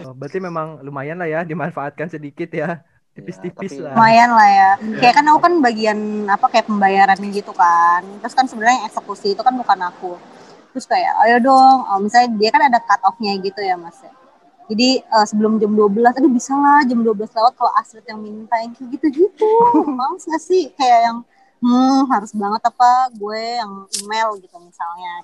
Oh, berarti memang lumayan lah ya dimanfaatkan sedikit ya. Tipis-tipis Ya, tapi- lah. lumayan lah ya kayak kan aku kan bagian apa kayak pembayarannya gitu kan terus kan sebenarnya eksekusi itu kan bukan aku terus kayak ayo dong oh, misalnya dia kan ada cut off-nya gitu ya mas ya jadi eh, sebelum jam 12 aduh bisa lah jam 12 lewat kalau Astrid yang minta yang kayak gitu-gitu *laughs* males gak sih kayak yang hmm harus banget apa gue yang email gitu misalnya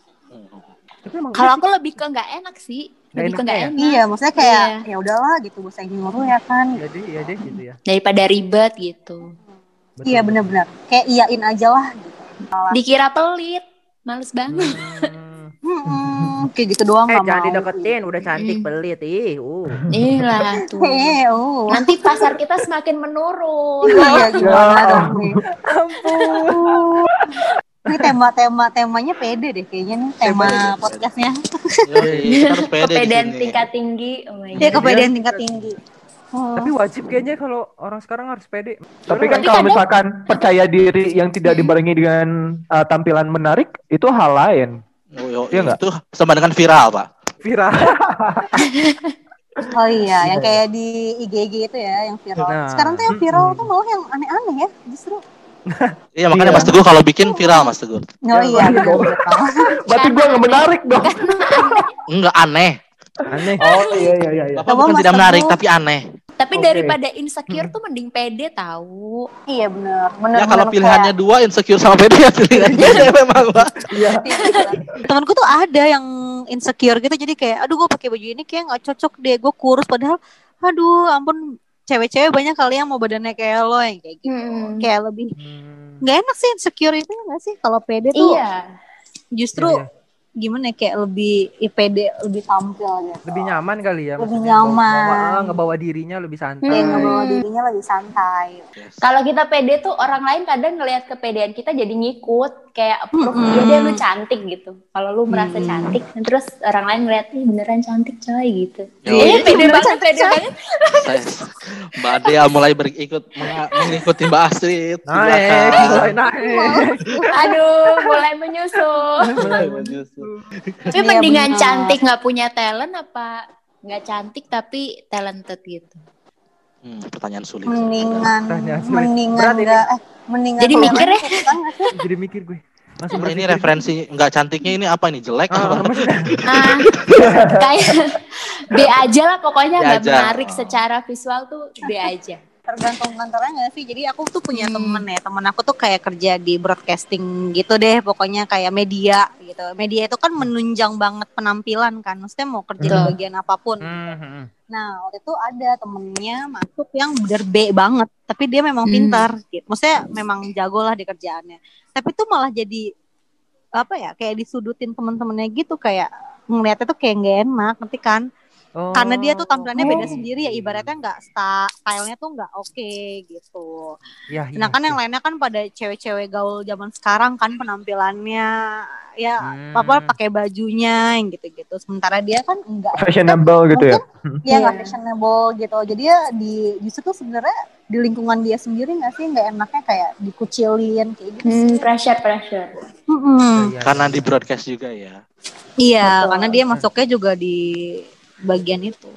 Tapi emang kalau aku lebih ke nggak enak sih. Lebih ke enak nggak ya? enak. iya maksudnya kayak Iya. ya udahlah gitu gue sayang nyuruh ya kan jadi iya deh gitu ya. Daripada ribet gitu. Betul. iya bener-bener kayak iyain aja lah gitu Dikira pelit. Males banget. Hmm. Kayak gitu doang Eh jangan mau. dideketin, udah cantik Mm. pelit ih. Uh. Inilah tuh. Eh, oh. Nanti pasar kita semakin menurun. Iya gimana Ya dong nih? Ini tema-tema temanya pede deh kayaknya nih tema podcastnya. Yoi, kita harus pede di Kepedean tingkat tinggi. Oh my God. kepedean tingkat tinggi. Oh. Tapi wajib kayaknya kalau orang sekarang harus pede. Tapi kan kalau misalkan percaya diri yang tidak dibarengi dengan uh, tampilan menarik, itu hal lain. Oh, Iya nggak? itu sama dengan viral, Pak. viral. Oh iya, yang kayak di IG-IG itu ya, yang viral. Nah, Sekarang tuh yang viral mm-mm. tuh malah yang aneh-aneh ya, justru. Iya, makanya Iya. Mas Teguh kalau bikin viral, Mas Teguh. Oh iya, iya. Berarti gue nggak menarik dong. Enggak aneh. Aneh. Oh iya iya iya. iya. Bapak Coba bukan Mas tidak menarik, tapi aneh. Tapi Oke. daripada insecure tuh mending pede tahu. Iya bener. bener Ya kalau bener pilihannya dua, insecure sama pede ya pilihan pede *laughs* memang, Pak. Iya. kayak- Temanku tuh ada yang insecure gitu, jadi kayak, aduh gue pakai baju ini kayak nggak cocok deh, gue kurus. Padahal, aduh ampun, cewek-cewek banyak kali yang mau badannya kayak lo yang kayak gitu. Hmm. Kayak lebih Hmm. nggak enak sih insecure itu ya nggak sih? Kalau pede tuh Iya. justru Iya, iya. Gimana ya, kayak lebih ya, pede, lebih tampil gitu. Lebih nyaman kali ya. Lebih nyaman. Bawa, bawa- ngebawa dirinya lebih santai. Hmm. ngebawa dirinya lebih santai. Kalau kita pede tuh orang lain kadang ngelihat kepedean kita jadi ngikut kayak approve Mm-mm. dia lu cantik gitu. Kalau lu merasa Mm. cantik, terus orang lain ngeliat ih beneran cantik coy gitu. Iya, iya. pede banget, pede banget. Mbak Dea mulai berikut mengikuti Mbak Astrid. Naik, mulai naik. Aduh, mulai menyusul. Mulai menyusul. Tapi Iya, mendingan benar. cantik nggak punya talent apa nggak cantik tapi talented gitu. Hmm, pertanyaan sulit. Mendingan, Pertanyaan sulit. mendingan Berat ini. enggak, eh, mendingan Jadi mikir ya. kan? Jadi mikir gue. Langsung Apa ini berpikir. referensi nggak cantiknya ini apa nih jelek? Ah, apa? *laughs* Ah, kayak B aja lah pokoknya nggak menarik secara visual tuh B aja. Tergantung kantornya nggak sih. Jadi aku tuh punya Hmm. temen ya. Temen aku tuh kayak kerja di broadcasting gitu deh. Pokoknya kayak media gitu. Media itu kan menunjang banget penampilan kan. Maksudnya mau kerja di Betul. bagian apa pun. Hmm, hmm. nah waktu itu ada temennya masuk yang bener B banget. Tapi dia memang Hmm. pintar gitu. Maksudnya memang jago lah di kerjaannya. Tapi tuh malah jadi apa ya kayak disudutin temen-temennya gitu. Kayak ngeliatnya tuh kayak nggak enak nanti kan Oh. karena dia tuh tampilannya beda Oh. sendiri ya ibaratnya nggak stylenya tuh nggak oke gitu Ya, iya sedangkan yang lainnya kan pada cewek-cewek gaul zaman sekarang kan penampilannya ya Hmm. apa pakai bajunya yang gitu-gitu sementara dia kan enggak *laughs* Fashionable gitu ya. dia nggak Iya. *laughs* fashionable gitu jadi ya di justru tuh sebenarnya di lingkungan dia sendiri nggak sih nggak enaknya kayak dikucilin kayak gitu Hmm, pressure pressure. Iya, iya. Karena di broadcast juga ya. Iya, Betul. karena dia masuknya juga di bagian itu.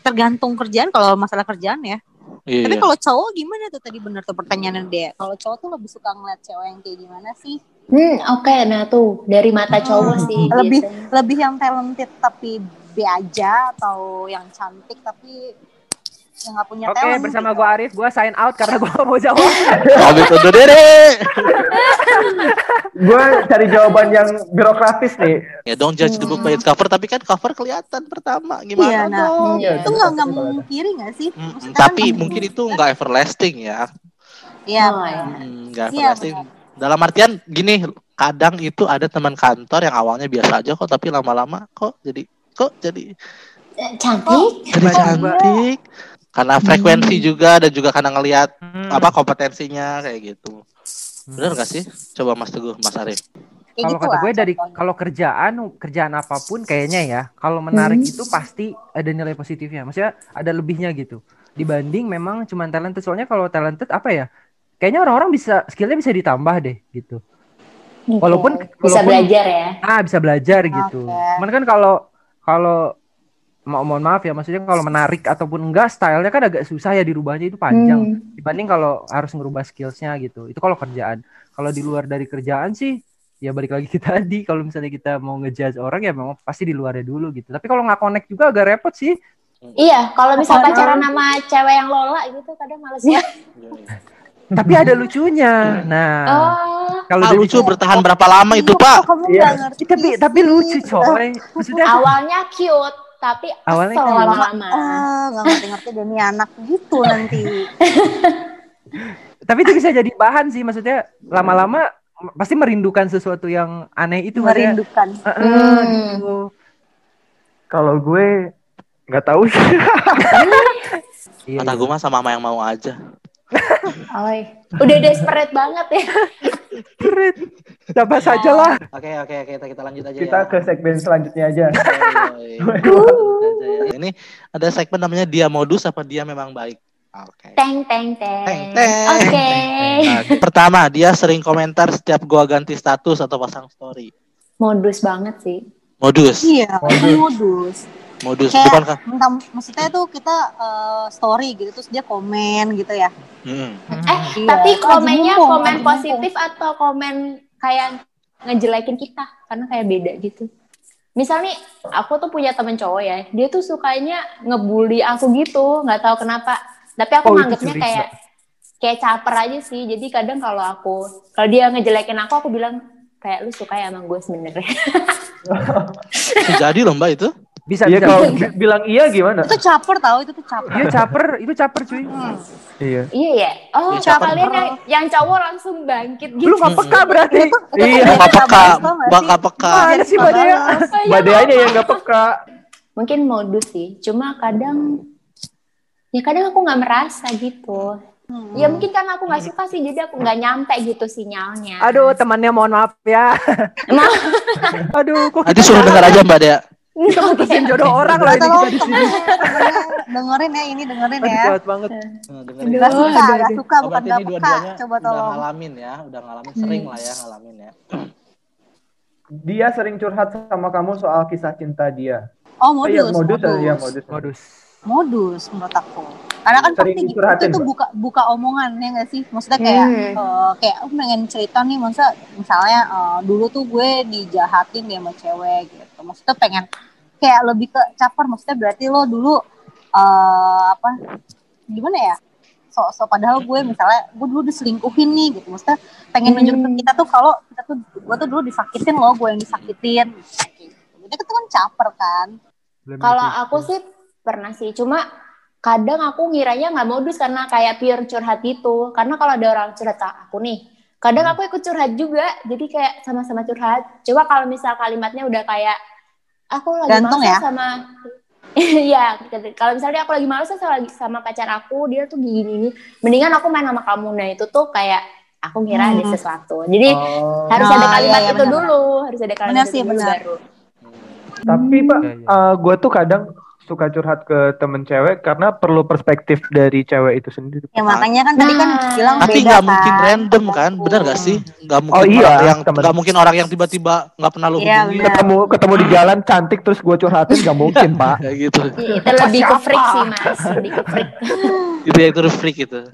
Tergantung kerjaan kalau masalah kerjaan ya. Iya. Tapi kalau cowok gimana tuh tadi bener tuh pertanyaannya dia. Kalau cowok tuh lebih suka ngeliat cewek yang kayak gimana sih? Hmm, oke. Nah tuh dari mata cowok sih Lebih biasanya. lebih yang talented tapi B aja atau yang cantik tapi yang nggak punya Oke, talent. bersama gitu. gua Arif, gua sign out karena gua gak mau jawab. Pamit undur diri. Gue cari jawaban yang birokratis nih. Ya don't judge the book by its cover, tapi kan cover kelihatan pertama. Gimana Iya, nah, dong? Iya. itu nggak nggak mungkiri nggak sih? Mm, kan tapi nggak mungkin itu nggak everlasting ya. Iya, Oh, iya. Hmm, Nggak Iya, everlasting. Dalam artian gini, kadang itu ada teman kantor yang awalnya biasa aja kok, tapi lama-lama kok jadi kok jadi Eh, Cantik. jadi cantik. Karena frekuensi juga dan juga karena ngelihat Hmm. apa kompetensinya kayak gitu. Hmm. Bener gak sih? Coba Mas Teguh, Mas Arif. Kayak Kalau gitu kata lah gue dari kalau kerjaan kerjaan apa pun kayaknya ya, kalau menarik Hmm. itu pasti ada nilai positifnya. Maksudnya ada lebihnya gitu. Dibanding memang cuma talented. Soalnya kalau talented apa ya? Kayaknya orang-orang bisa skillnya bisa ditambah deh gitu. Walaupun- bisa walaupun- belajar ya. Ah bisa belajar gitu. Oke. Cuman kan kalau kalau mo mohon maaf ya, maksudnya kalau menarik ataupun enggak stylenya kan agak susah ya dirubahnya itu panjang. Hmm. Dibanding kalau harus ngerubah skillsnya gitu. Itu kalau kerjaan. Kalau di luar dari kerjaan sih ya balik lagi *laughs* ke tadi kalau misalnya kita mau ngejudge orang ya memang pasti di luarnya dulu gitu. Tapi kalau nggak connect juga agak repot sih. Iya, kalau misal pacaran sama cewek yang lola gitu kadang males ya. *laughs* Tapi ada lucunya. Nah, Oh, kalau Ah, udah lucu bertahan berapa lama itu, Pak? Kamu Iya. nggak ngerti tapi tapi lucu coy. Maksudnya awalnya cute, tapi Awalnya asal cute. lama-lama. Ah, nggak ngerti-ngerti deh nih anak gitu nanti. *laughs* tapi itu bisa jadi bahan sih maksudnya lama-lama pasti merindukan sesuatu yang aneh itu Merindukan. Heeh, Hmm. gitu. Kalau gue nggak tahu sih. *laughs* Iya, Kata iya. gue mah sama sama yang mau aja. Oi. Udah desperate banget ya. Keren. Siapa saja lah. Oke oke oke kita, kita lanjut aja Kita ya. ke segmen selanjutnya *laughs* aja. Ya. Ini ada segmen namanya dia modus apa dia memang baik. Oke. Teng teng teng. Teng, teng. Oke. Nah, pertama dia sering komentar setiap gua ganti status atau pasang story. Modus banget sih. Modus, Iya, itu modus. modus Kayak- bukan kah? Entah, maksudnya tuh kita eh, story gitu terus dia komen gitu ya. Hmm. Eh, Iya, tapi komennya komen positif atau komen kayak ngejelekin kita karena kayak beda gitu. Misal nih, aku tuh punya temen cowok ya, dia tuh sukanya ngebully aku gitu, nggak tahu kenapa. Tapi aku Oh, nganggapnya kayak kayak caper aja sih. Jadi kadang kalau aku, kalau dia ngejelekin aku, aku bilang kayak lu suka ya sama gue sebenarnya. Jadi loh mbak itu. Bisa, Iya bisa. kalau bi- bilang iya gimana? Itu caper tahu itu tuh caper. Iya caper, itu caper cuy. Iya. iya ya. Oh, Iya, kalau caper. kalian yang, yang cowok langsung bangkit gitu. Lu gak peka berarti. Iya. Mbak Nggak peka, tau nggak peka. Mana sih? Oh, iya, Badeanya yang nggak peka. mungkin modus sih cuma kadang ya kadang aku nggak merasa gitu Hmm. ya mungkin karena aku nggak suka sih jadi aku nggak nyampe gitu sinyalnya Aduh, temannya mohon maaf ya. emang *laughs* Aduh, kok Nanti suruh dengar aja mbak Dea. Kita mutusin jodoh orang lah ini Tolong kita di sini. dengerin ya ini dengerin ya. gawat banget. Nah. Gak suka, gak suka, Oh, bukan gak ini peka. dua-duanya Coba udah tolong. ngalamin ya, udah ngalamin sering lah ya ngalamin ya. Dia sering curhat sama kamu soal kisah cinta dia. Oh iya, modus, modus, iya modus. Modus. Modus menurut aku. Karena kan Sering pasti gitu, itu Mbak. buka buka omongan ya nggak sih? Maksudnya kayak Hmm. eh, kayak aku pengen cerita nih, masa misalnya eh, dulu tuh gue dijahatin dia sama cewek gitu. Maksudnya pengen kayak lebih ke caper. Maksudnya berarti lo dulu eh apa? Gimana ya? So, so padahal gue misalnya gue dulu diselingkuhin nih gitu. Maksudnya pengen Hmm. nunjukin ke kita tuh kalau kita tuh gue tuh dulu disakitin loh, gue yang disakitin. Gitu. Jadi itu kan caper kan. kalau aku sih pernah sih cuma kadang aku ngiranya nggak modus karena kayak pure curhat gitu karena kalau ada orang curhat ke aku nih kadang aku ikut curhat juga jadi kayak sama-sama curhat coba kalau misal kalimatnya udah kayak aku lagi Gantung males ya? sama *laughs* Iya, kalau misalnya aku lagi males sama, sama pacar aku, dia tuh gini nih, mendingan aku main sama kamu. Nah itu tuh kayak aku ngira ada Hmm. sesuatu. Jadi Oh. harus ada iya, kalimat iya, itu benar. dulu, harus ada kalimat Benar itu sih, dulu benar. baru. Tapi Pak, Iya, iya. gue tuh kadang suka curhat ke temen cewek karena perlu perspektif dari cewek itu sendiri. Ya makanya kan tadi kan Nah. bilang Tapi beda nggak kan. mungkin random kan, benar gak sih? Nggak mungkin Oh, iya, orang yang temen. nggak mungkin orang yang tiba-tiba nggak pernah lu hubungi benar. Ketemu ketemu di jalan cantik terus gue curhatin gak mungkin Pak. *laughs* kayak gitu. Iya, Itu lebih ke freak sih mas, *laughs* lebih ke freak. Itu yang itu freak itu. *laughs*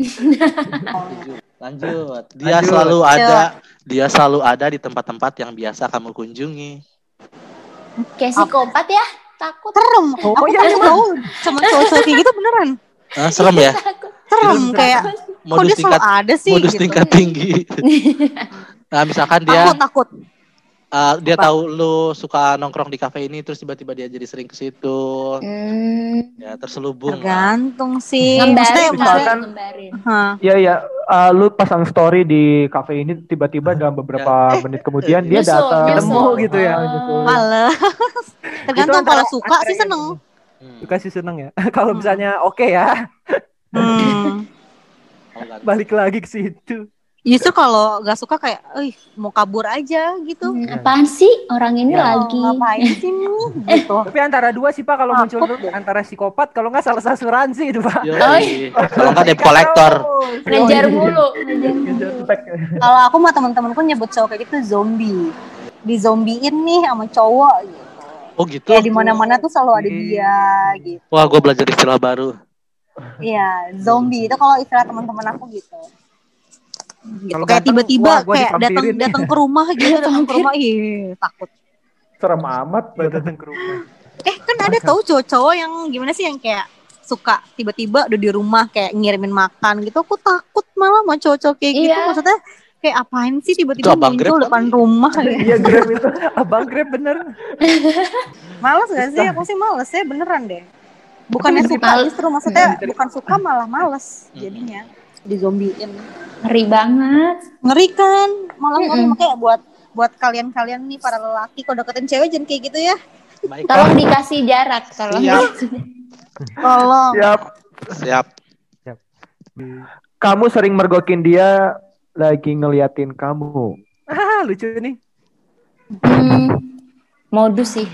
Lanjut. Dia Lanjut. selalu ada, dia selalu ada di tempat-tempat yang biasa kamu kunjungi. Kayak psikopat ya, takut. Serem. Oh, Aku iya, emang. tahu sama cowok-cowok kayak gitu beneran. Ah, serem ya? Takut. Serem kayak kok Modus dia selalu tingkat ada sih modus gitu. tingkat tinggi. *laughs* nah, misalkan dia Takut takut. uh, dia Apa? tahu lu suka nongkrong di kafe ini terus tiba-tiba dia jadi sering ke situ. Hmm, Ya, terselubung. lah. Tergantung sih. Maksudnya, ngembarin, misalkan- ngembarin. Hah. Iya ya, uh, lu pasang story di cafe ini tiba-tiba dalam beberapa menit kemudian dia Nyusul, datang. Ketemu gitu ya. Ah, males. Tergantung antara- kalau suka sih seneng. Hmm. Suka sih seneng ya. *laughs* Kalau misalnya oke ya, Hmm. *laughs* Balik lagi ke situ. Justru kalau nggak suka kayak, eh mau kabur aja gitu. Hmm, apaan sih orang ini Ya. lagi? Oh, ngapain sih nih? *laughs* gitu. Tapi antara dua sih Pak kalau muncul dulu antara psikopat kalau nggak salah asuransi itu Pak. Kalau nggak debt collector. Ngejar mulu, ngejar mulu. Kalau aku sama temen-temenku nyebut cowok kayak gitu zombie. Dizombiin nih sama cowok gitu. Oh gitu. Kayak di mana-mana tuh selalu ada Oke. dia gitu. Wah, gue belajar istilah baru. Iya, zombie itu kalau istilah teman-teman aku gitu. Gitu. Kalau Kayak tiba-tiba kayak datang datang ke rumah gitu, *laughs* datang ke rumah, ih takut. Serem amat. Udah datang ke rumah. Eh kan ada tahu cowok-cowok yang gimana sih yang kayak suka tiba-tiba udah di rumah kayak ngirimin makan gitu. Aku takut malah sama cowok-cowok kayak gitu. Iya. Maksudnya kayak apain sih Itu tiba-tiba abang muncul Grab depan kan? rumah. *laughs* Iya Grab itu. Abang Grab bener. *laughs* Males gak sih? Aku sih males ya beneran deh. Bukannya Tapi suka males. justru maksudnya Hmm. bukan suka malah males jadinya dizombiin. Ngeri banget. Ngeri kan? Malah ngeri Mm-mm. makanya buat buat kalian-kalian nih para lelaki kalau deketin cewek jangan kayak gitu ya. Baik. Tolong dikasih jarak kalau Siap. *laughs* Tolong. Siap. Siap. Kamu sering mergokin dia lagi ngeliatin kamu. Ah, lucu nih. Hmm, modus sih.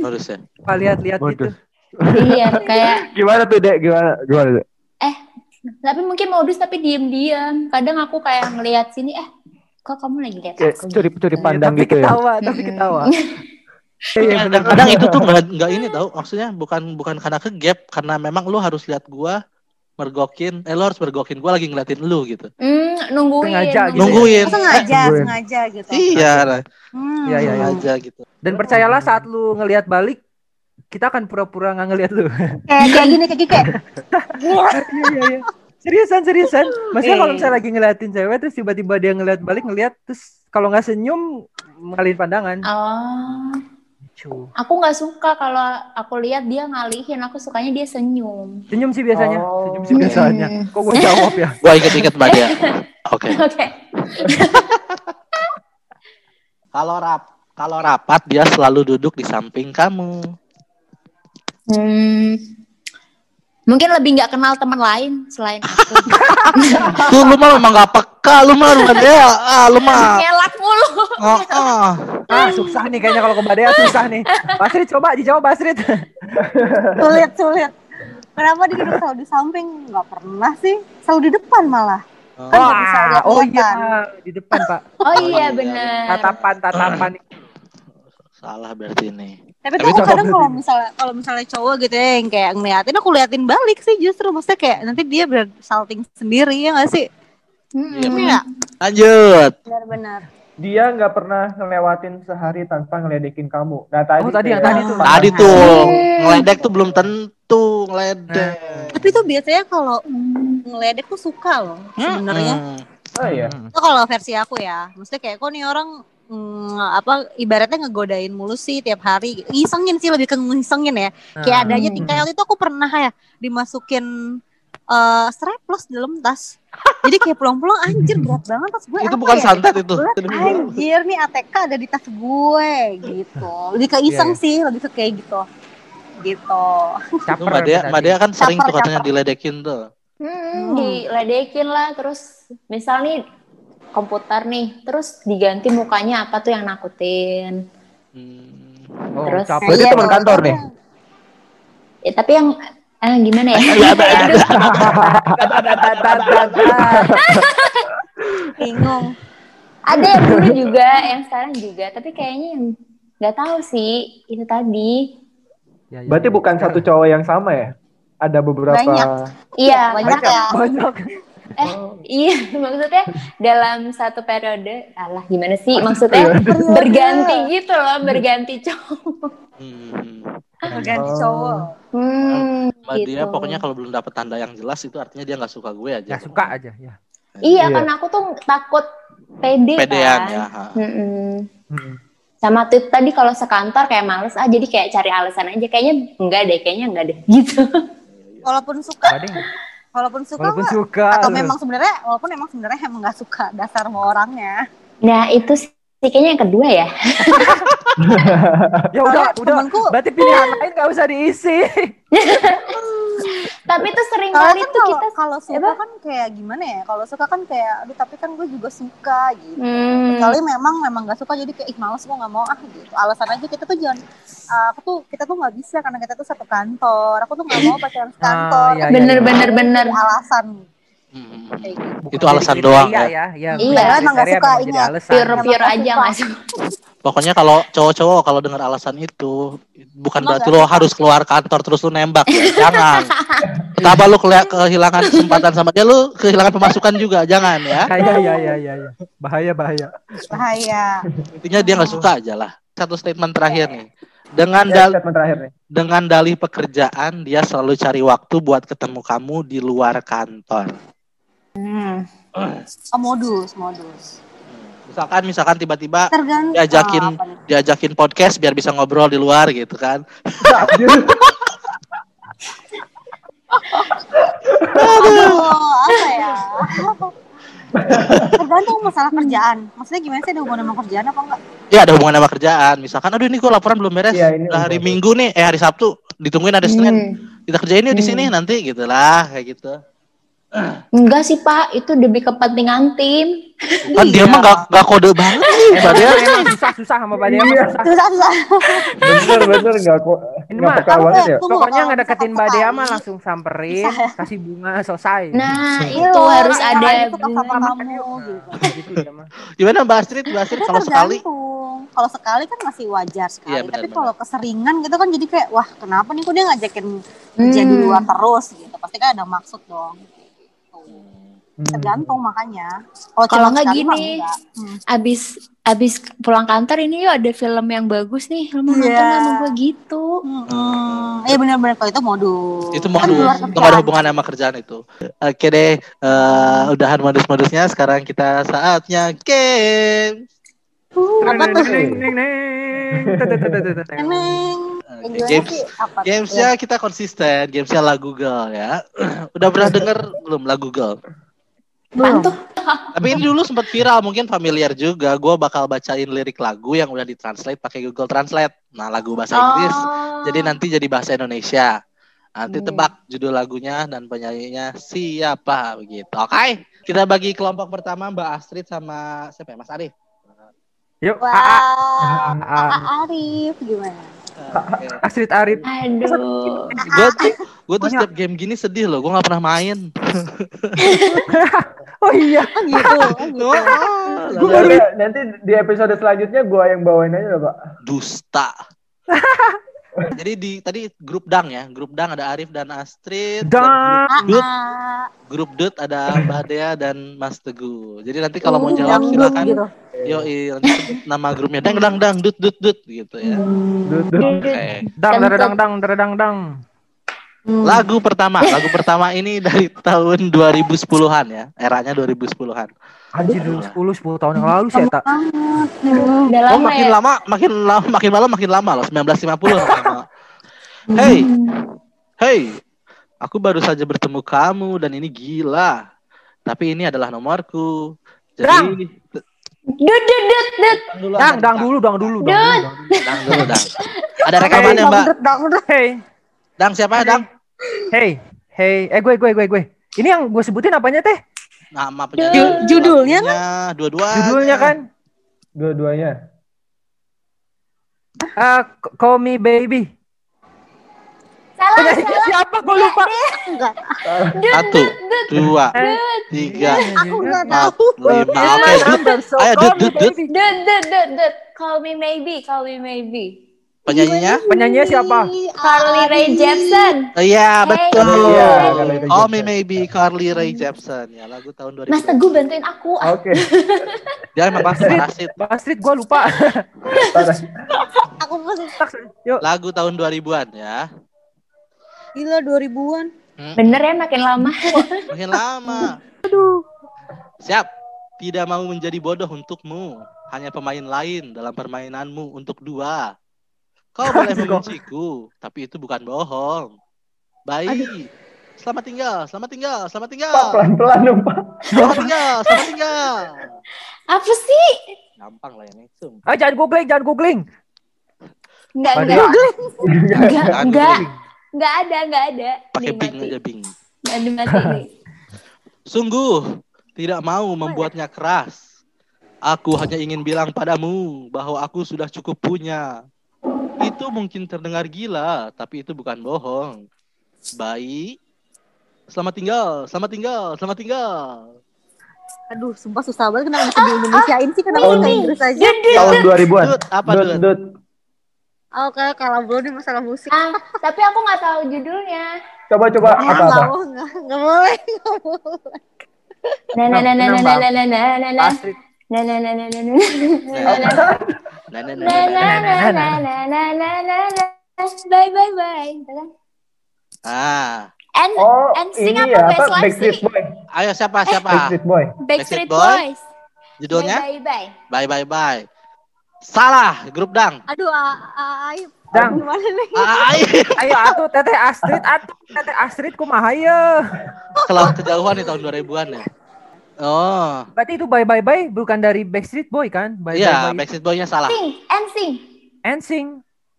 Harus ya. Pak lihat-lihat gitu. Modus. iya, kayak *laughs* Gimana tuh, Dek? Gimana? Gimana, Dek? eh tapi mungkin modus tapi diem-diem. Kadang aku kayak ngelihat sini eh kok kamu lagi lihat Kayak aku? curi-curi Iya, pandang tapi gitu ya. ketawa, tapi Mm-mm. ketawa. *laughs* Iya, iya, bener. Kadang itu tuh nggak nggak ini tau maksudnya bukan bukan karena ke gap karena memang lu harus lihat gua mergokin eh lu harus mergokin gua lagi ngeliatin lu gitu Hmm, nungguin. Sengaja gitu ya. nungguin Sengaja, Gue- sengaja gitu. iya Hmm. Iya, iya, iya. aja gitu Dan percayalah saat lu ngelihat balik, kita akan pura-pura nggak ngelihat lu. Kayak kayak gini kayak gini kayak. *laughs* Iya, iya, iya. Seriusan, seriusan. Maksudnya kalau misalnya lagi ngeliatin cewek terus tiba-tiba dia ngeliat balik ngeliat terus kalau nggak senyum ngalihin pandangan. Oh, Lucu. aku nggak suka kalau aku lihat dia ngalihin. Aku sukanya dia senyum. Senyum sih biasanya. Oh. Senyum sih biasanya. Mm. Kok gue jawab ya? gua inget-inget mbak dia *laughs* oke *laughs* Oke. *laughs* kalau rap kalau rapat dia selalu duduk di samping kamu Hmm, mungkin lebih nggak kenal teman lain selain aku. *laughs* tuh lu mah memang gak peka lu mah mbak dia ah lu mah Ngelak mulu. oh, oh. Ah, susah nih kayaknya kalau ke Mbak Dea susah nih. Basrit coba dijawab Basrit. Sulit, sulit. Kenapa dia duduk selalu di samping? Nggak pernah sih. Selalu di depan malah. Kan nggak bisa Wah, oh iya di depan Pak. *laughs* Oh iya iya, benar. Tatapan tatapan. salah berarti ini Tapi Tapi tuh kadang kalau- misalnya kalau misalnya cowok gitu ya yang kayak ngeliatin aku liatin balik sih justru maksudnya kayak nanti dia bersalting sendiri ya nggak sih? Hmm. Iya. lanjut Benar-benar. Dia nggak pernah ngelewatin sehari tanpa ngeledekin kamu. Nah tadi Oh, tadi yang kayak- tadi tuh. tadi tuh Hmm. ngeledek tuh belum tentu ngeledek Tapi tuh biasanya kalau ngeledek tuh suka loh sebenarnya. Hmm. Oh iya. Itu kalau versi aku ya, maksudnya kayak kok nih orang mm, apa ibaratnya ngegodain mulu sih tiap hari. Isengin sih lebih ke ngisengin ya. Kayak Hmm. kayak waktu itu aku pernah ya dimasukin eh strapless dalam tas. Jadi kayak pulang-pulang anjir berat banget tas gue. itu bukan ya? santet itu Berat, anjir nih ATK ada di tas gue gitu. Lebih ke iseng Iya, sih, lebih ke kayak gitu. Gitu. Itu Caper Mbak Dea, berarti. Mbak Dea kan sering tuh katanya caper. diledekin tuh. Hmm, diledekin lah terus misal nih komputer nih terus diganti mukanya apa tuh yang nakutin Hmm. Oh, Terus- caper. Berarti Iya, teman kantor nih. ya tapi yang eh, gimana ya *laughs* *laughs* Bingung. ada yang dulu juga yang sekarang juga tapi kayaknya yang nggak tahu sih itu tadi Ya, ya, Berarti ya. bukan satu cowok yang sama ya? Ada beberapa. Banyak. iya banyak banyak ya. *laughs* Banyak. eh iya maksudnya dalam satu periode alah gimana sih maksudnya berganti gitu loh berganti cowok Hmm. Ganti cowok. hmm, Mbak gitu. Dea pokoknya kalau belum dapat tanda yang jelas itu artinya dia nggak suka gue aja. Ya suka aja ya. iya Iya. karena aku tuh takut pede Pedean kan ya. Hmm. sama tuh tadi kalau sekantor kayak males ah jadi kayak cari alasan aja kayaknya enggak deh kayaknya enggak deh *laughs* gitu Walaupun suka, walaupun suka Walaupun suka. atau loh. memang sebenarnya walaupun emang sebenarnya emang nggak suka dasar sama orangnya. nah itu sih kayaknya yang kedua ya *laughs* Ya udah, Soalnya udah. temenku- Berarti pilihan lain gak usah diisi. *laughs* tapi tuh sering kali kan tuh kalau kita kalau suka Apa? kan kayak gimana ya? Kalau suka kan kayak, aduh tapi kan gue juga suka gitu. hmm, Kecuali memang memang nggak suka jadi kayak ih males gue nggak mau ah gitu. Alasan aja kita tuh jangan uh, aku tuh kita tuh nggak bisa karena kita tuh satu kantor. Aku tuh nggak mau pacaran sekantor. Ah, iya, bener gitu. bener bener Jadi alasan Hmm. kayak gitu. Bukan Itu alasan jadi doang kriteria ya. ya. ya. Iya, bukan emang nggak kriteria, suka memang jadi ingat. alasan. pure Emang pure nggak aja suka. sih Pokoknya kalau cowok-cowok kalau dengar alasan itu bukan Emang berarti lo harus keluar kantor terus lu nembak ya. *laughs* Jangan. Pertama lu kehilangan kesempatan sama dia lu kehilangan pemasukan juga. Jangan ya. Kayak ya ya ya ya. Bahaya bahaya. Bahaya. Intinya dia nggak suka aja lah. Satu statement terakhir nih. Dengan Ya, dal statement terakhir nih. dengan dalih pekerjaan dia selalu cari waktu buat ketemu kamu di luar kantor. Hmm. Oh, modus, modus. Misalkan misalkan tiba-tiba Tergantung. Diajakin. Oh, diajakin podcast biar bisa ngobrol di luar gitu kan. Aduh, apa ya? Tergantung masalah kerjaan. Maksudnya gimana sih ada hubungan sama kerjaan apa enggak? Ya ada hubungan sama kerjaan. Misalkan, aduh ini gue laporan belum beres. Iya, ini hari. Minggu nih, eh hari Sabtu. Ditungguin ada Senin. Hmm. Kita kerjain yuk di Hmm. sini nanti gitu lah, kayak gitu. Enggak sih Pak, itu demi kepentingan tim. Kan dia mah gak, gak kode banget nih, Mbak Dea. Emang susah-susah sama mah Iya. susah. Susah susah. bener bener nggak kok Ini nggak mah, banget kayak- ya Pokoknya ngedeketin bisa Mbak Dea sekali, mah langsung samperin, ya. kasih bunga, selesai. Nah, itu harus ada ke papa bunga. kamu gitu. gitu ya. Gimana Mbak Astrid? Mbak Astrid Itu kalau sekali. Kalau sekali kan masih wajar sekali. Iya, Tapi kalau keseringan gitu kan jadi kayak wah kenapa nih kok dia ngajakin kerja di Hmm. luar terus gitu. Pasti kan ada maksud dong. Gitu. Hmm. Tergantung makanya. Kalau Kalau cuma nggak gini. Hmm. Abis abis pulang kantor ini yuk ada film yang bagus nih, lu mau nonton Iya. sama gue gitu. Hmm. Iya benar-benar kalau itu modus. itu Kan modus, luar itu ada hubungan sama kerjaan itu. Oke deh, eh, udahan modus-modusnya. Sekarang kita saatnya game. Apa tuh? Games, gamesnya kita konsisten. Gamesnya lagu Google ya. *clears throat* Udah pernah denger belum lagu Google? Apaan tuh? *laughs* Tapi ini dulu sempat viral, mungkin familiar juga. Gue bakal bacain lirik lagu yang udah ditranslate pakai Google Translate. Nah, lagu bahasa Inggris. Oh. Jadi nanti jadi bahasa Indonesia. Nanti Hmm. tebak judul lagunya dan penyanyinya siapa begitu. Oke, kita bagi kelompok pertama Mbak Astrid sama siapa ya? Mas Arif. Yuk, Wah, AA. Aa Arif gimana? Astrid Arif. Aduh. Gue tuh, gue tuh setiap game gini sedih loh. Gue nggak pernah main. *laughs* Oh iya. Oh gitu, *laughs* baru nanti di episode selanjutnya gua yang bawain aja lah pak dusta. *laughs* *laughs* Jadi di tadi grup dang ya, grup dang ada Arif dan Astrid. dan Dang. grup Dut, Aa, grup Dut ada *laughs* Mbak Dea dan Mas Teguh. Jadi nanti kalau mau uh, jawab silakan. gitu. Yo, nanti nama grupnya dang dang dang dut dut dut gitu ya. Dut, dut. Oke. Dang, dang, dang, dang, dang, dang. Hmm. Lagu pertama, lagu pertama ini dari tahun 2010-an ya, eranya 2010-an. Anjir, dulu 10, 10 tahun yang lalu sih, tak. banget. Udah Oh, lama makin ya. lama, makin lama, makin malam makin lama loh, 1950 lama. Hey, hey, aku baru saja bertemu kamu dan ini gila. Tapi ini adalah nomorku. Jadi, Dut, dut, dut, dut. dulu, Dang, dang dulu, dang dulu, dang dulu. dang dulu, dang. Ada rekamannya, Mbak. Dangdut, dangdut. Hey, Dang siapa, Dang? hey, hey, eh gue, gue, gue, gue. Ini yang gue sebutin apanya teh? Nama Ju- penyanyi. judulnya lagunya, dua-dua. Judulnya kan? dua-duanya Uh, Call Me Baby. Salah, *laughs* salah. siapa? Gue lupa. Enggak. Satu, dua, tiga, Aku enggak empat, tahu. lima. Oke, Ayo, Call Dut, Me Dut, Dut. Baby. Dut, dut, dut, dut. Call me maybe, call me maybe. Penyanyinya? Penyanyinya siapa? Carly Rae Jepsen. Oh, Iya, betul. Iya, Carly Rae Oh, me maybe Carly Rae Jepsen ya lagu tahun 2000. Mas Teguh bantuin aku. oke *laughs* Dia emang parasit. Astrid, gue lupa. Aku masih Yuk, Lagu tahun 2000-an ya. gila 2000-an. Bener ya makin lama. *laughs* Makin lama. Siap. Tidak mau menjadi bodoh untukmu. Hanya pemain lain dalam permainanmu untuk dua. Kau boleh *laughs* membenciku, tapi itu bukan bohong. Baik. Selamat tinggal, selamat tinggal, selamat tinggal. pak pelan-pelan dong pak Selamat tinggal, selamat tinggal. Apa sih? Gampang lah ini. Sum. ah, jangan googling, jangan googling. Enggak, enggak. Enggak, enggak. Enggak ada, enggak ada. Pakai bing aja bing. Enggak dimati. *laughs* Sungguh tidak mau membuatnya keras. Aku hanya ingin bilang padamu bahwa aku sudah cukup punya. Itu mungkin terdengar gila, tapi itu bukan bohong. Baik. Selamat tinggal, selamat tinggal, selamat tinggal. Aduh, sumpah susah banget kenapa bisa di Indonesiain sih kenapa bahasa Inggris aja. Tahun 2000-an Dut, apa dut dut? dut Oh, kayak kalah belum nih masalah musik. Ah, tapi aku nggak tahu judulnya. coba coba Ah, apa apa nggak mau, nggak, boleh, nggak boleh. Na na na na na na na na na na na Astrid. na na na na na na na na na na na na na na na bye bye bye Ah, and oh and sing apa ya apa Backstreet? Boy ayo siapa siapa? Backstreet Boy Backstreet Boy? Boys Judulnya? bye bye Bye bye bye. Salah, grup dang. Aduh, A- A- Aib. Dang. Gimana nih? Ai. *laughs* Ayo atuh teteh Astrid, atuh teteh Astrid kumaha ya. Kalau kejauhan nih tahun 2000-an ya. Oh, Berarti itu bye bye bye bukan dari Backstreet Boy kan? Bye iya, bye bye. Backstreet Boy-nya salah. Sing, and sing. Ensing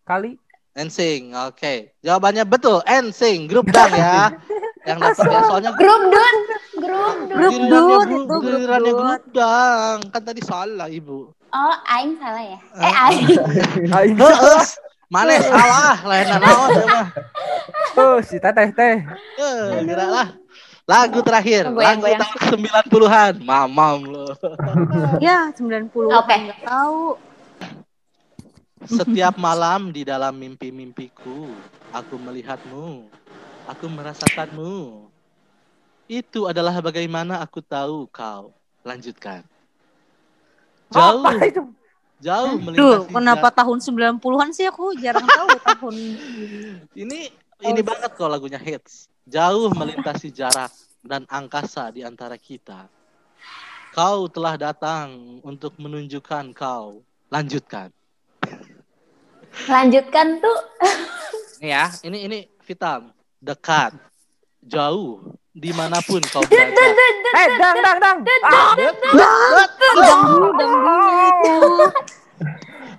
kali. NSYNC, oke. Jawabannya betul, NSYNC, grup dang ya. *laughs* Yang dapat ya, soalnya Grup dun, grup dun. Grup dut, grup, itu grup dang. Kan tadi salah, Ibu. Oh, aing salah ya? Eh, aing. *laughs* Aing. Heeh. Mana salah, lain naon ya mah. Oh, si teteh teh. Eh, kira lah. Lagu terakhir, Goyang, lagu goyang. tahun 90-an. Mamam lo. *laughs* Ya, 90 Oke. tahu. Setiap malam di dalam mimpi-mimpiku, aku melihatmu. Aku merasakanmu. Itu adalah bagaimana aku tahu kau. Lanjutkan. Jauh, Apa itu? jauh Duh, melintasi kenapa tahun 90-an sih aku jarang tahu tahun *laughs* Ini ini banget kok lagunya hits. Jauh melintasi jarak dan angkasa di antara kita. Kau telah datang untuk menunjukkan kau. Lanjutkan. Lanjutkan tuh. Ini ya, ini ini vital. Dekat, jauh, di mana pun kau berada. Eh, dang dang dang. Ah,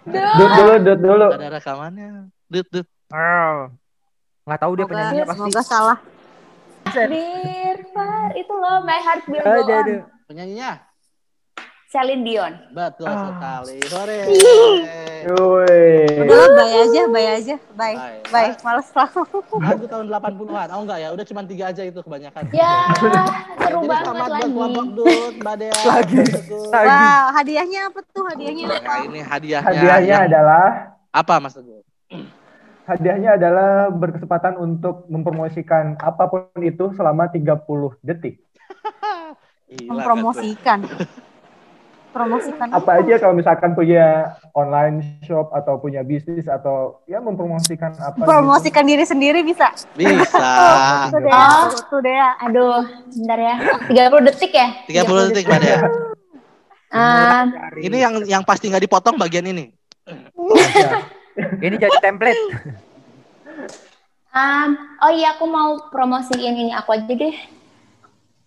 Dut dulu, dut dulu. Ada rekamannya. Dut dut. Nggak tahu dia semoga, penyanyinya pasti. semoga salah Dear Far, itu loh My Heart Will Go Aduh, On. Penyanyinya Celine Dion. betul Ah. sekali. Hore. Woi. udahlah bye aja bye aja bye Bye. bye males lah Lagu tahun 80-an. Oh enggak ya, udah cuma tiga aja itu kebanyakan. Ya, *laughs* seru banget selamat buat lagi. kelompok Dut, Mbak Dea. Lagi. Lagi. Wah, hadiahnya apa tuh hadiahnya apa? Nah, ini hadiahnya. Hadiahnya yang- adalah apa Mas Teguh? Hadiahnya adalah berkesempatan untuk mempromosikan apa pun itu selama 30 detik. *laughs* Mempromosikan promosikan Apa aja kalau misalkan punya online shop atau punya bisnis atau ya mempromosikan apa gitu. promosikan diri sendiri bisa Bisa. deh *laughs* Oh. tuh, tuh deh Aduh, bentar ya. 30 detik ya? 30 detik Mbak Dea. Ah, Ini yang yang pasti nggak dipotong bagian ini. Ini jadi template. um, oh iya, aku mau promosiin ini aku aja deh.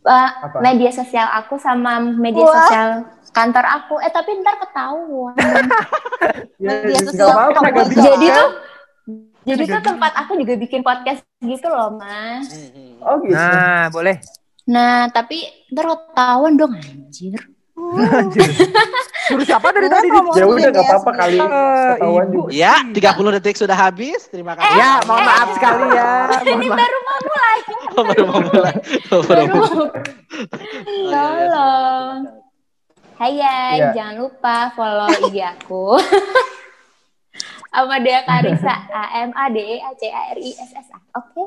Uh, Apa? media sosial aku sama media Wah. sosial kantor aku. Eh tapi ntar ketahuan. *laughs* Ya, Media sosial nggak juga. bisa. Jadi tuh jadi tuh tempat aku juga bikin podcast gitu loh, Mas. Oh gitu. Nah, boleh. Nah, tapi ntar ketahuan dong anjir. Suruh siapa dari tadi? Ya udah nggak apa-apa kali Eh, ketahuan juga. Ya, 30 detik sudah habis. Terima kasih. Ya, mohon maaf sekali ya. Mohon Ini maaf. baru mau mulai. baru mau mulai. Oh, baru mau. Oh, iya, iya. Tolong. Hai guys, Iya. jangan lupa follow IG aku. *laughs* Amadea Karisa A M A D E A C A R I S S A. Oke.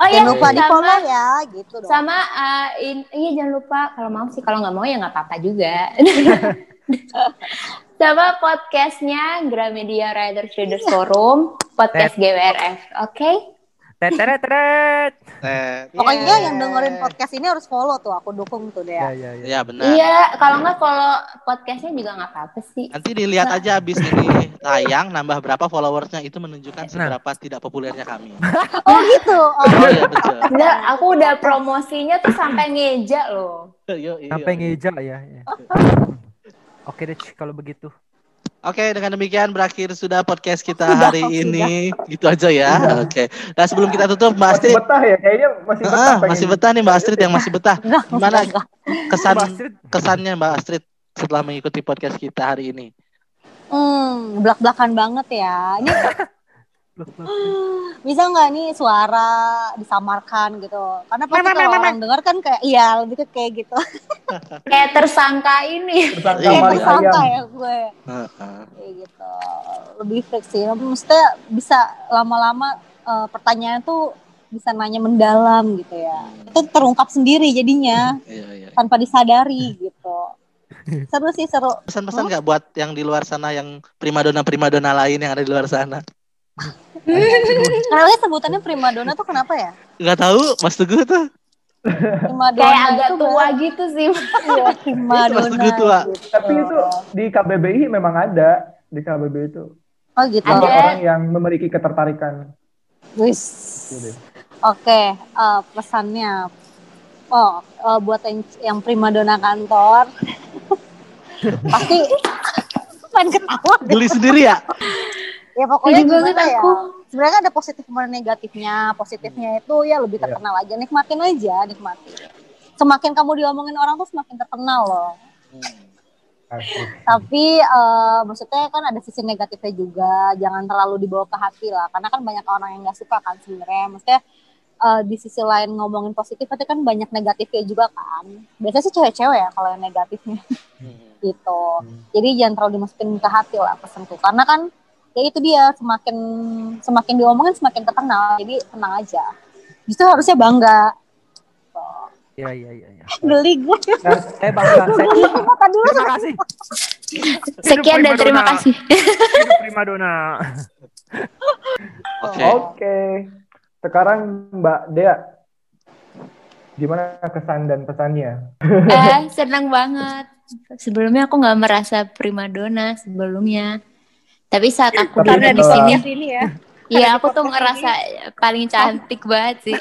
Oh iya, jangan lupa di follow ya gitu dong sama uh, in- iya jangan lupa kalau mau sih kalau nggak mau ya nggak apa-apa juga. *laughs* sama podcastnya Gramedia Riders Readers Forum, podcast GWRF. Oke? Teteret teret. Eh, pokoknya iya. yang dengerin podcast ini harus follow tuh aku dukung tuh deh Ya, ya, ya. Ya benar. Iya, kalau nggak follow podcastnya juga nggak apa-apa sih. Nanti dilihat aja abis ini tayang nambah berapa followersnya itu menunjukkan Nah. seberapa tidak populernya kami. *laughs* oh gitu oh, *laughs* Oh iya betul. Enggak, aku udah promosinya tuh sampai ngeja loh. Yo, iya. Sampai ngeja ya. ya. *laughs* Oke deh, kalau begitu. Oke, dengan demikian berakhir sudah podcast kita hari ini. Gitu aja ya. Oke. Nah, sebelum kita tutup, Mbak Masih Astrid. betah ya kayaknya masih betah. Ah, pengen- masih betah nih Mbak Astrid yang masih betah. Gimana kesan kesannya Mbak Astrid setelah mengikuti podcast kita hari ini? hmm belak belakan banget ya ini *laughs* *gasps* bisa nggak nih suara disamarkan gitu? Karena pasti kalau orang dengar kan kayak iya lebih ke kayak gitu. *laughs* Kayak tersangka ini. Tersangka kayak maling tersangka ya gue. Heeh. kayak gitu. Lebih fleksibel maksudnya bisa lama-lama eh, pertanyaan tuh bisa nanya mendalam gitu ya. Itu terungkap sendiri jadinya. *laughs* Iya, iya. tanpa disadari gitu. *laughs* Seru sih seru. Pesan-pesan nggak buat yang di luar sana yang primadona primadona lain yang ada di luar sana? *laughs* Kenapa sebutannya primadona tuh kenapa ya? Nggak tahu, Mas Teguh tuh. Primadona Kayak agak tua gitu sih. Iya, primadona. Mas Teguh tua. gitu. Tapi itu di KBBI memang ada di KBBI itu Oh gitu. Ada. orang yang memiliki ketertarikan. Wis. Gitu. Oke, eh, pesannya Oh, eh, buat yang, yang primadona kantor. *laughs* Pasti main ketawa. Geli sendiri ya? Ya pokoknya banget gimana ya? aku. Sebenarnya kan ada positif dan negatifnya. Positifnya itu ya lebih Iya. terkenal aja. Nikmatin aja, nikmatin. Semakin kamu diomongin orang tuh semakin terkenal loh. Asik. Tapi eh, maksudnya kan ada sisi negatifnya juga. Jangan terlalu dibawa ke hati lah. Karena kan banyak orang yang nggak suka kan sebenarnya. Maksudnya eh, di sisi lain ngomongin positif, tapi kan banyak negatifnya juga kan. Biasanya sih cewek-cewek ya kalau yang negatifnya gitu. Jadi jangan terlalu dimasukin ke hati lah pesanku. Karena kan ya itu dia semakin semakin diomongin semakin terkenal. Jadi tenang aja. Justru harusnya bangga. Iya iya iya. iya. *laughs* Geli gue. Saya bangga. *laughs* Saya, terima kasih. *laughs* Sekian dan terima kasih. Hidup primadona. Oke. Oke. Sekarang Mbak Dea. Gimana kesan dan pesannya? Eh, senang banget. Sebelumnya aku nggak merasa primadona sebelumnya. Tapi saat aku Tapi duduk di sini, sini ya. iya aku tuh ngerasa paling cantik banget sih.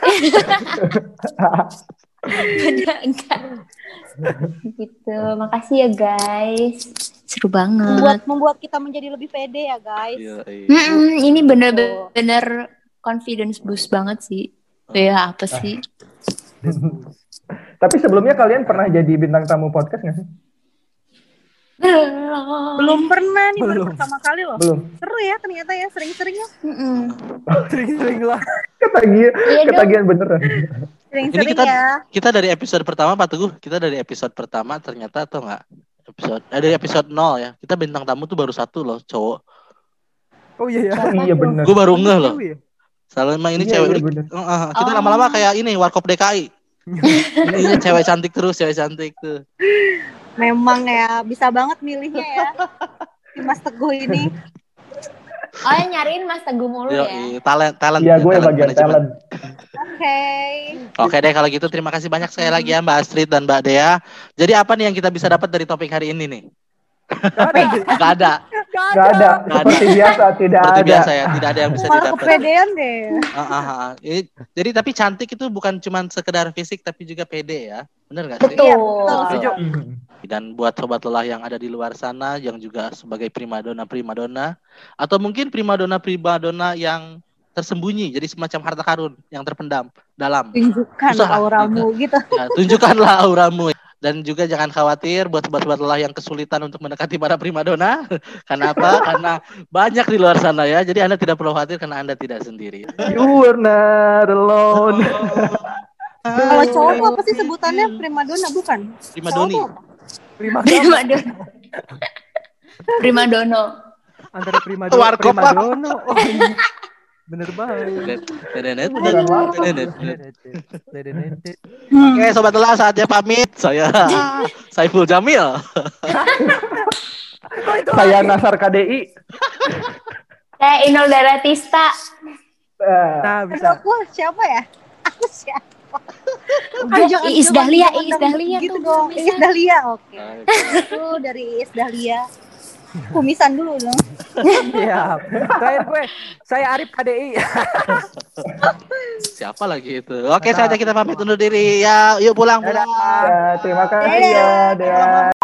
Enggak. *laughs* gitu. Makasih ya guys. Seru Membuat banget. membuat kita menjadi lebih pede ya guys. Iya, iya. Mm-mm, ini bener-bener confidence boost banget sih. Ya apa sih? *laughs* Tapi sebelumnya kalian pernah jadi bintang tamu podcast nggak sih? Belum pernah nih baru Belum. pertama kali loh. Belum. Seru ya ternyata ya sering-sering ya. Mm-mm. *laughs* Sering-sering lah. Ketagihan, Iya dong. ketagihan beneran. Sering-sering Ini kita- ya. Kita dari episode pertama Pak Teguh, kita dari episode pertama ternyata atau enggak? Episode eh, dari episode 0 ya. Kita bintang tamu tuh baru satu loh, cowok. Oh iya ya. iya bener. Gue baru ngeh loh. Iya. Salma ini Iya, cewek iya, bener. Eh, kita Oh. lama-lama kayak ini Warkop DKI. *laughs* ini cewek cantik terus, cewek cantik tuh. Memang ya bisa banget milihnya ya. Si Mas Teguh ini. Oh yang nyariin Mas Teguh mulu Yo, ya. talent talent. Iya gue talent bagian management. talent. Oke. Oke deh kalau gitu terima kasih banyak sekali lagi ya Mbak Astrid dan Mbak Dea. Jadi apa nih yang kita bisa dapat dari topik hari ini nih? Gak ada. *laughs* Gak ada. Nggak ada. Seperti biasa tidak Seperti ada. biasa ya, tidak ada yang bisa Malah didapat. kepedean deh. Ah, ah. Ini- jadi tapi cantik itu bukan cuma sekedar fisik tapi juga pede ya. Bener gak sih? Betul. Iya, betul. Betul. Dan buat sobat lelah yang ada di luar sana yang juga sebagai primadona primadona atau mungkin primadona primadona yang tersembunyi jadi semacam harta karun yang terpendam dalam. Tunjukkan Susah, auramu *laughs* gitu. Ya, tunjukkanlah auramu dan juga jangan khawatir buat sobat-sobat lelah yang kesulitan untuk mendekati para primadona. *laughs* Karena apa? *laughs* Karena banyak di luar sana ya. Jadi Anda tidak perlu khawatir karena Anda tidak sendiri. You were not alone. Kalau cowok apa sih sebutannya primadona bukan? Primadoni. Cowok apa? Prima Primadona. Primadono. antara prima Warkop. prima dono. Oh, iya. Bener banget. Oke, sobat lelah saatnya pamit. Saya *laughs* Saiful Jamil. *laughs* Saya Nasar KDI. Saya Inul Daratista. Eh, Nah, Aduh, bisa. aku siapa ya? Aku siapa? Udah, jangan- Iis Dahlia, Iis Dahlia gitu tuh dong. Iis Dahlia, oke. Itu dari Iis Dahlia. Kumisan dulu dong. Siap. Terakhir gue, saya Arif KDI. *laughs* Siapa lagi itu? Oke, saatnya kita pamit undur diri. Ya, yuk pulang pulang. ya, terima kasih ya, Dea.